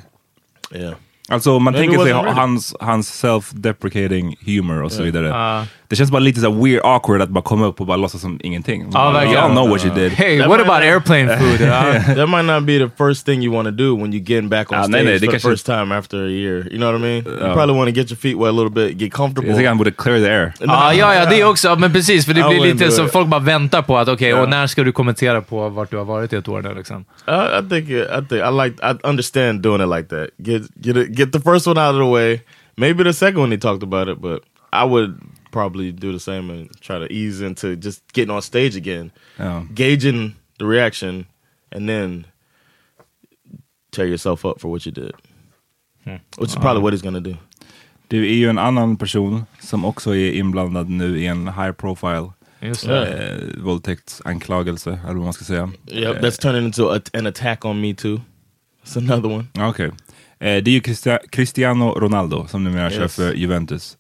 Yeah. Alltså man tänker sig hans, hans self-deprecating humor och så vidare. Ja. Det känns bara lite så weird awkward att bara komma upp och bara låtsas som ingenting. Ja, verkligen. Y'all know what you did. Hey, That what about not- airplane food? [LAUGHS] Ja. that might not be the first thing you want to do when you get back on Ah, stage nej, nej, for the first time after a year. You know what I mean? You probably want to get your feet wet a little bit, get comfortable. Jag tycker han borde clear the air. Ja, ja, ja, det också. Men precis, för det I blir lite så it. folk bara väntar på att okej, Ja. och när ska du kommentera på vart du har varit i ett år nu liksom? I, I think I think I like I understand doing it like that. Get get it, get the first one out of the way. Maybe the second one he talked about it, but I would probably do the same and try to ease into just getting on stage again, Ja. gauging the reaction, and then tear yourself up for what you did, which is probably what he's gonna do. Det är ju en annan person som också är inblandad nu i en high profile Just Ja. det. eh, våldtäktsanklagelse, eller vad man ska säga. Yep, that's turning into a, an attack on me too. That's another one. Ja, Okej. Eh, det är ju Cristiano Ronaldo som numera kör Yes. för Juventus.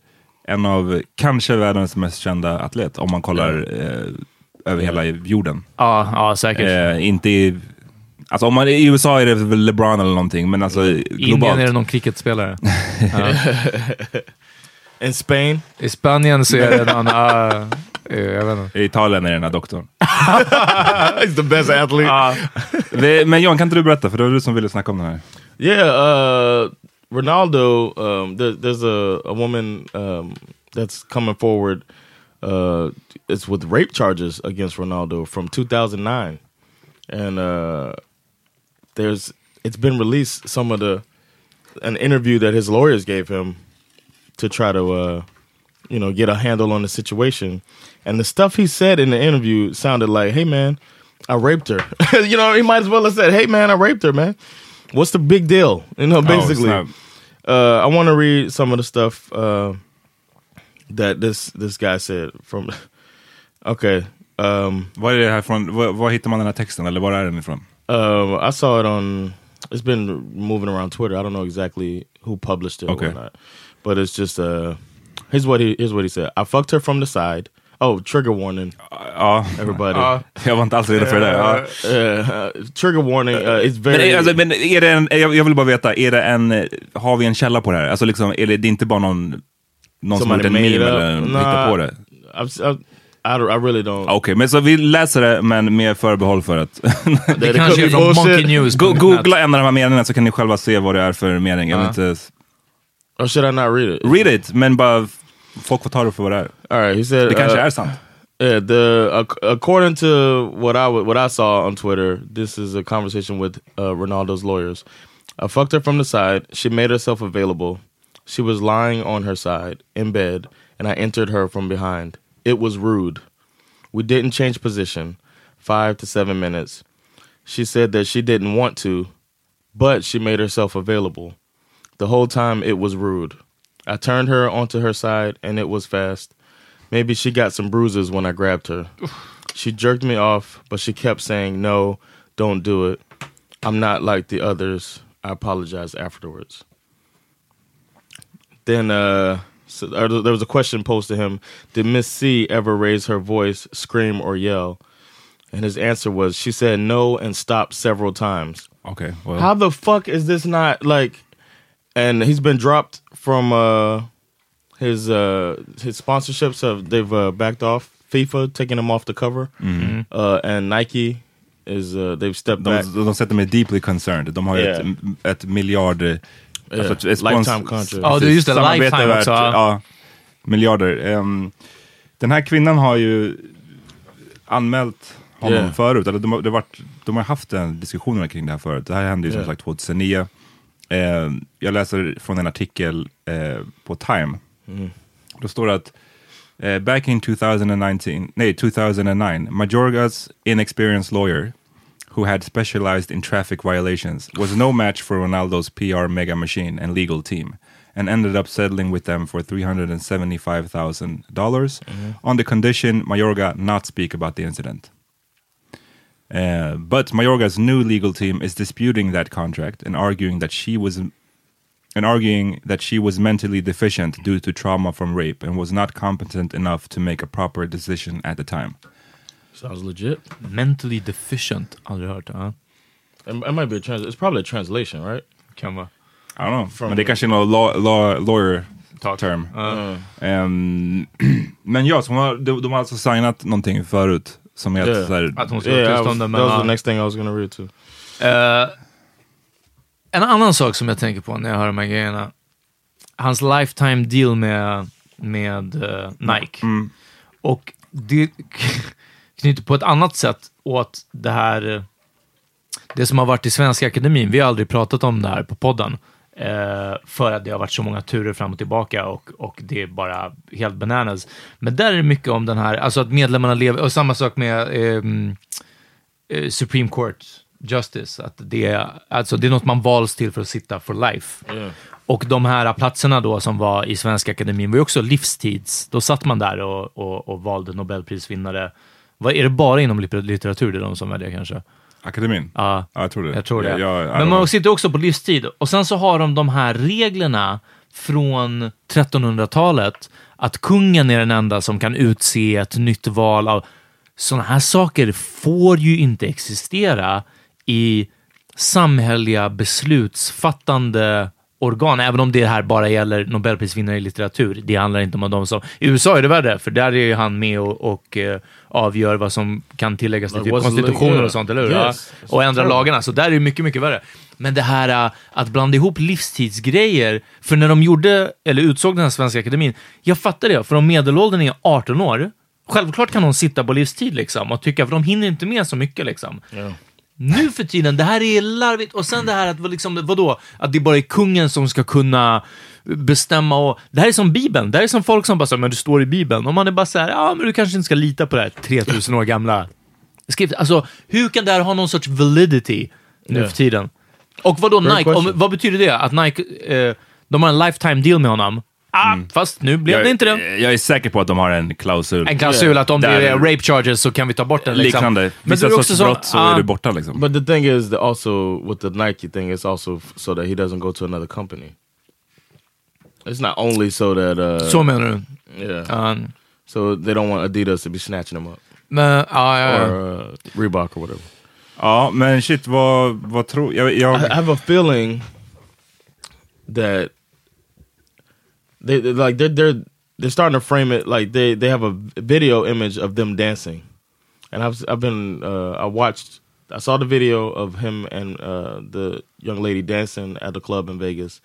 En av kanske världens mest kända atlet om man kollar eh, över hela jorden. Ja, ja, säkert. Eh, inte i... Alltså om man, i USA är det väl LeBron eller någonting, men alltså I Indien globalt. är det någon cricketspelare. [LAUGHS] In Spain, I Spanien så är det någon... Uh, jag vet inte. I Italien är det den här doktorn. [LAUGHS] he's the best athlete. Det- men John, kan inte du berätta? För det var du som ville snacka om den här. Yeah, uh, Ronaldo. Um, there, there's a, a woman um, that's coming forward. Uh, it's with rape charges against Ronaldo from 2009, and uh, there's it's been released some of the an interview that his lawyers gave him to try to uh, you know get a handle on the situation, and the stuff he said in the interview sounded like, "Hey man, I raped her." [LAUGHS] you know, he might as well have said, "Hey man, I raped her, man." What's the big deal? You know, basically. snap. uh, I want to read some of the stuff uh, that this this guy said from. [LAUGHS] Okay, um, Var är det här från? Var, var hittar man den här texten? Eller var är den ifrån? um, I saw it on. It's been moving around Twitter. I don't know exactly who published it Okay. or not, but it's just uh, here's what he here's what he said. I fucked her from the side. Oh, trigger warning, Ja, everybody. jag var inte alls redo för det där. Ja. Uh, uh, trigger warning. Uh, it's Men, very. är- alltså, men är det en, jag jag vill bara veta, är det en, eh, har vi en källa på det här? Alltså liksom, är det, det är inte bara någon, någon som har gjort en meme up. eller Nah. hittat på det? I've, I've, I, I really don't. Okej, men så vi läser det, men med förbehåll för att... [LAUGHS] Det kanske är från Monkey News. Go googla en av de här meningarna så kan ni själva se vad det är för mening. Jag vill inte... Or should I not read it? Read it, men bara folk får ta det för vad det är. All right, he said Det kanske uh, är sant. Yeah, the ac- according to what I w- what I saw on Twitter, this is a conversation with uh, Ronaldo's lawyers. I fucked her from the side. She made herself available. She was lying on her side in bed, and I entered her from behind. It was rude. We didn't change position. Five to seven minutes. She said that she didn't want to, but she made herself available. The whole time it was rude. I turned her onto her side, and it was fast. Maybe she got some bruises when I grabbed her. She jerked me off, but she kept saying, No, don't do it. I'm not like the others. I apologize afterwards. Then uh, so, uh, there was a question posed to him Did Miss C ever raise her voice, scream, or yell? And his answer was, She said no and stopped several times. Okay. well. How the fuck is this not like? And he's been dropped from uh, his uh, his sponsorships. Have they've uh, backed off? FIFA taking him off the cover, uh, and Nike is uh, they've stepped back. De, de sätter mig deeply concerned. De har ju Yeah. ett, ett miljard... eh, Yeah. ett spons- Lifetime contract. Ja, det är just det. Lifetime värt, också, ja. Ja, miljarder. Ehm, den här kvinnan har ju anmält honom Yeah. förut. Eller de, har- det har varit, de har haft en diskussioner kring det här förut. Det här hände ju som Yeah. sagt 2009. Ehm, jag läser från en artikel eh, på Time. Mm. Då står det att eh, back in 2019, nej 2009, Majorgas inexperienced lawyer who had specialized in traffic violations was no match for Ronaldo's PR mega machine and legal team and ended up settling with them for $375,000 on the condition Mayorga not speak about the incident. Uh, but Mayorga's new legal team is disputing that contract and arguing that she was and arguing that she was mentally deficient due to trauma from rape and was not competent enough to make a proper decision at the time. Sounds legit. Mentally deficient. Aldrig hört. Ja. It, it might be a trans. It's probably a translation, right? Kan vara. I don't know. From- men det kanske är någon law, law, lawyer Talk. term. Uh, Ehm, [CLEARS THROAT] men ja, så hon har, de, de har alltså signat någonting förut som är Yeah. här, Att hon ska yeah, was, tillståndet. that was the next thing I was gonna read too. Eh, en annan sak som jag tänker på när jag hör de här grejerna. Hans lifetime deal med, med eh, Nike. Och det [LAUGHS] knyter på ett annat sätt åt det här, eh, det som har varit i Svenska Akademin. Vi har aldrig pratat om det här på podden. Eh, för att det har varit så många turer fram och tillbaka och, och det är bara helt bananas. Men där är det mycket om den här, alltså att medlemmarna lever, och samma sak med ehm, eh, Supreme Court Justice, att det är, alltså det är något man valts till för att sitta for life. Och de här platserna då som var i Svenska Akademin var ju också livstids. Då satt man där och, och, och valde Nobelprisvinnare. Vad, är det bara inom litter- litteratur det är de som väljer kanske? Akademin? Ja, Ja, jag tror det. jag tror det. Jag, jag, Men man sitter också på livstid. Och sen så har de de här reglerna från 1300-talet, att kungen är den enda som kan utse ett nytt val av... Sådana här saker får ju inte existera i samhälleliga beslutsfattande organ, även om det här bara gäller Nobelprisvinnare i litteratur. Det handlar inte om de som... I USA är det värre, för där är ju han med och, och eh, avgör vad som kan tilläggas till typ konstitutioner legal- och sånt, eller hur? Yes. Ja. Och ändra lagarna, så där är det mycket, mycket värre. Men det här äh, att blanda ihop livstidsgrejer, för när de gjorde, eller utsåg den här Svenska Akademin, jag fattar det, för om medelåldern är 18 år, självklart kan de sitta på livstid liksom och tycka, för de hinner inte med så mycket liksom. Nu för tiden, det här är larvigt. Och sen det här att, liksom, vadå, att det bara är kungen som ska kunna bestämma och... Det här är som Bibeln. Det här är som folk som bara säger, men det står i Bibeln. Och man är bara så här, ja men du kanske inte ska lita på det här 3000 år gamla skrift. Alltså, hur kan det här ha någon sorts validity nu Yeah. för tiden? Och vadå Nike? Om, vad betyder det? Att Nike, eh, de har en lifetime deal med honom? Ah, fast nu blev jag, det inte det. Jag är säker på att de har en klausul. En klausul att om det är rape charges så kan vi ta bort den. Liksom. Liknande. Men Vissa det är också sorts så- brott så ah. är du borta liksom. But the thing is, that also with the Nike thing, it's also so that he doesn't go to another company. It's not only so that uh, Så menar du? yeah, Ja. so they don't want Adidas to be snatching them up men, ja, ja. or uh, Reebok or whatever. Ja, men shit, vad, vad tror... Jag, jag, I have a feeling that they they- like they're they're they're starting to frame it like they they have a video image of them dancing, and I've I've been uh, I watched I saw the video of him and uh, the young lady dancing at the club in Vegas,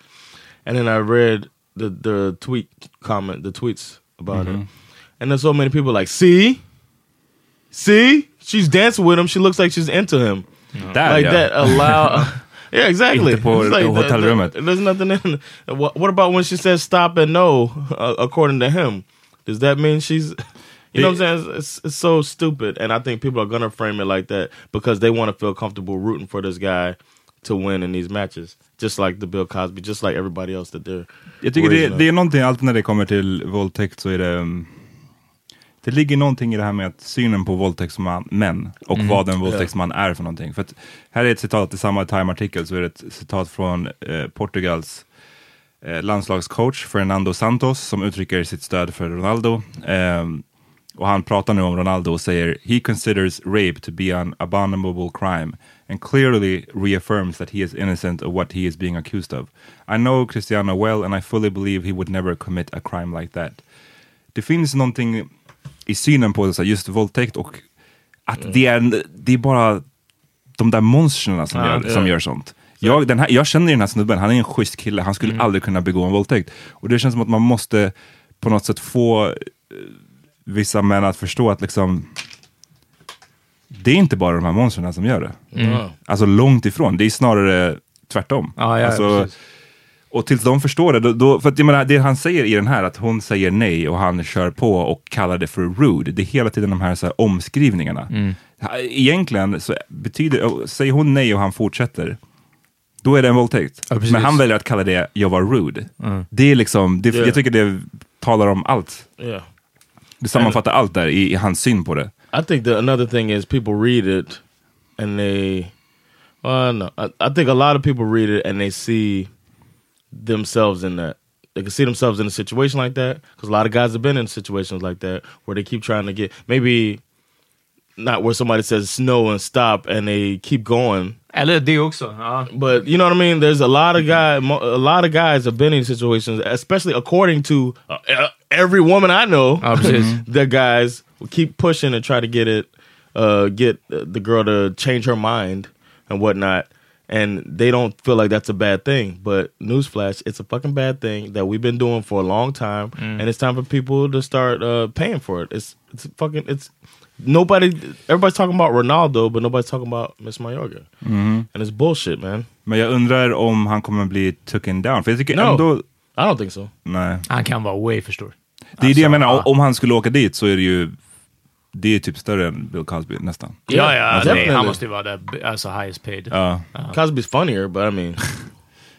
and then I read the the tweet comment the tweets about Mhm. it, and there's so many people like see, see she's dancing with him she looks like she's into him, Där, like ja. that allow. [LAUGHS] Yeah, exactly. Inte på like, hotellrummet. there- There's nothing in. What, what about when she says stop and no, uh, according to him? Does that mean she's? [LAUGHS] You know what I'm saying? It's, it's so stupid, and I think people are gonna frame it like that because they want to feel comfortable rooting for this guy to win in these matches, just like the Bill Cosby, just like everybody else that they're. Jag tycker det, det är någonting, alltid när det kommer till våldtäkt så är det um, Det ligger någonting i det här med att synen på våldtäktsmän och Mm. vad en våldtäktsman är för någonting. För att här är ett citat i samma Time-artikel, så är det ett citat från eh, Portugals eh, landslagscoach Fernando Santos som uttrycker sitt stöd för Ronaldo. Ehm, och han pratar nu om Ronaldo och säger “He considers rape to be an abominable crime and clearly reaffirms that he is innocent of what he is being accused of. I know Cristiano well and I fully believe he would never commit a crime like that.” Det finns någonting i synen på så här, just våldtäkt och att det, är, det är bara de där monstren som, Ja, gör, det- som gör sånt. Jag, den här, jag känner den här snubben, han är en schysst kille, han skulle aldrig kunna begå en våldtäkt. Och det känns som att man måste på något sätt få eh, vissa män att förstå att liksom det är inte bara de här monstren som gör det. Mm. Alltså långt ifrån, det är snarare tvärtom. Ja, ja, alltså, precis. Och tills de förstår det, då, då, för att jag menar, det han säger i den här, att hon säger nej och han kör på och kallar det för rude, det är hela tiden de här, så här omskrivningarna. Mm. Egentligen så betyder, säger hon nej och han fortsätter, då är det en våldtäkt. Ja. Men han väljer att kalla det, jag var rude. Mm. Det är liksom, det, Yeah. jag tycker det talar om allt. Yeah. Det sammanfattar allt där i, i hans syn på det. I think that another thing is people read it and they, well, no, I, I think a lot of people read it and they see themselves in that. They can see themselves in a situation like that because a lot of guys have been in situations like that where they keep trying to get maybe not where somebody says no and stop and they keep going. Eller det också. Ja. But you know what I mean? There's a lot of guy, a lot of guys have been in situations, especially according to uh, uh, every woman I know. Ja, [LAUGHS] the guys will keep pushing and try to get it, uh, get the girl to change her mind and whatnot. And they don't feel like that's a bad thing. But newsflash, it's a fucking bad thing that we've been doing for a long time, and it's time for people to start uh, paying for it. It's it's fucking it's nobody. Everybody's talking about Ronaldo, but nobody's talking about Miss Mayorga, and it's bullshit, man. Men jag undrar om han kommer bli taken down. För jag tycker No. ändå, I don't think so. nej. Han kan vara way för stor. Det är det jag menar, ja. om han skulle åka dit så är det ju, det är typ större än Bill Cosby nästan. Ja, ja, nej, han måste ju vara där, alltså highest paid. Ja. Cosby's funnier, but I mean,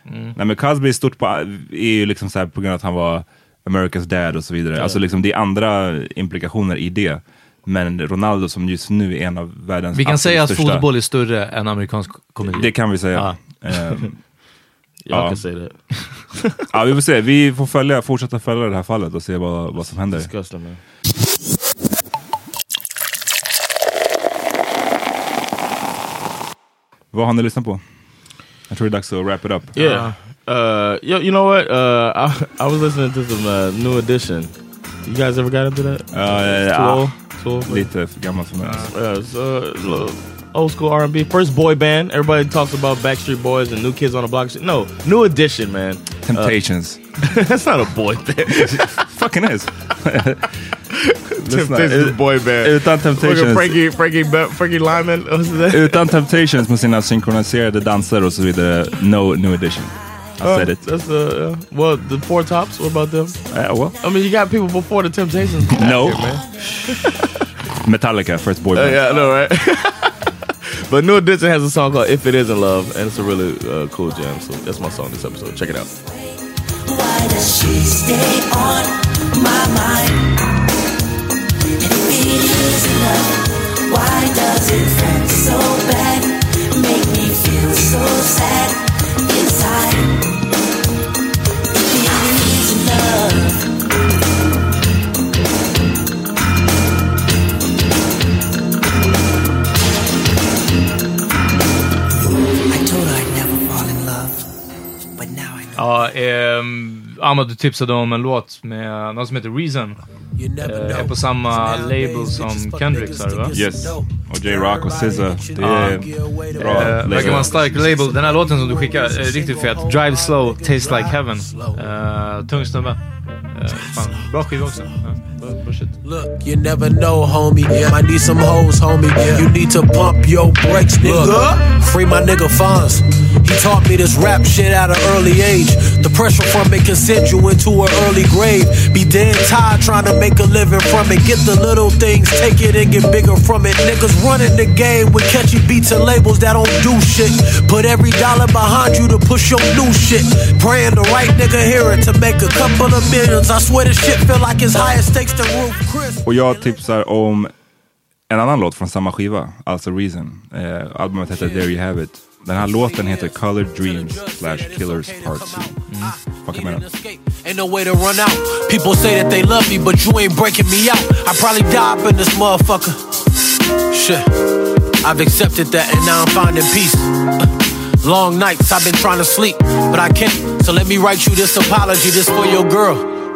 [LAUGHS] Nej men Cosby är stort på, är ju liksom så här på grund av att han var America's dad och så vidare. Alltså liksom det är andra implikationer i det. Men Ronaldo som just nu är en av världens Vi kan säga att största. fotboll är större än amerikansk komedi. Det kan vi säga. Ja. Ehm, [LAUGHS] y'all Ja. can say that. ja, vi får se. Vi får följa, fortsätta följa det här fallet och se vad, vad som händer. Vad har ni lyssnat på? Jag tror det är dags att wrap it up. Yeah. Uh, yo, you know what? Uh, I, I was listening to some uh, New Edition. You guys ever got into that? Uh, yeah? Too old lite för gammal för mig. Yeah, it's, uh, it's a little old school R and B. First boy band. Everybody talks about Backstreet Boys and New Kids on the Block. No, New Edition, man. Temptations. [LAUGHS] That's not a boy band. [LAUGHS] Fucking is. [LAUGHS] Lyssna, Temptations boy band. Utan Fucking Temptations. Frankie, Frankie, Be- Frankie Lyman. [LAUGHS] What's? Utan Temptations med sina synkroniserade danser och så vidare, no new edition. I Uh, said it. That's uh, well, the Four Tops. What about them? Yeah, well. I mean, you got people before the Temptations. [LAUGHS] No. here, man. [LAUGHS] Metallica, first boy Uh, band. yeah, I know, right? but New Edition has a song called "If It Isn't Love," and it's a really uh, cool jam. So that's my song this episode. Check it out. Ja, ehm, Ahmad, du tipsade om en låt med någon som heter Reason. Eh, är på samma label som Kendrick, sa du va? Yes. Och J-Rock och SZA. Det är bra. Eh, verkar label. vara en stark label. Den här låten som du skickar är riktigt fet. Drive slow, taste like heaven. Uh, tung snubbe. Eh, fan, bra skiva också. Shit. Look, you never know, homie. I need some hoes, homie. You need to pump your brakes, nigga. Free my nigga Fonz. He taught me this rap shit at an early age. The pressure from it can send you into an early grave. Be dead tired trying to make a living from it. Get the little things, take it and get bigger from it. Niggas running the game with catchy beats and labels that don't do shit. Put every dollar behind you to push your new shit. Praying the right nigga hear it to make a couple of millions. I swear this shit feel like it's higher stakes than Roof Chris. Och jag tipsar om en annan låt från samma skiva, alltså Reason. Eh, albumet heter There You Have It. Den här låten heter Color Dreams slash Killers Part 2. Fucka med den. Ain't no way to run out. People say that they love me, but you ain't breaking me out. I probably die up in this motherfucker. Shit. I've accepted that and now I'm finding peace. Uh, Long nights I've been trying to sleep, but I can't. So let me write you this apology, this for your girl.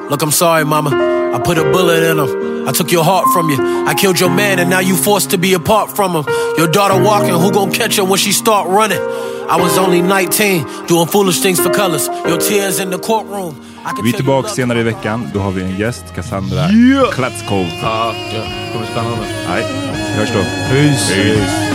Look, I'm sorry, mama. I put a bullet in him. I took your heart from you. I killed your man, and now you forced to be apart from him. Your daughter walking, who gon' catch her when she start running? I was only 19, doing foolish things for colors. Your tears in the courtroom. I can Vi är tillbaka senare i veckan. Då har vi en gäst, Cassandra Yeah! Klatskov. Ja, ja, kommer spännande. Nej, vi hörs då. Peace.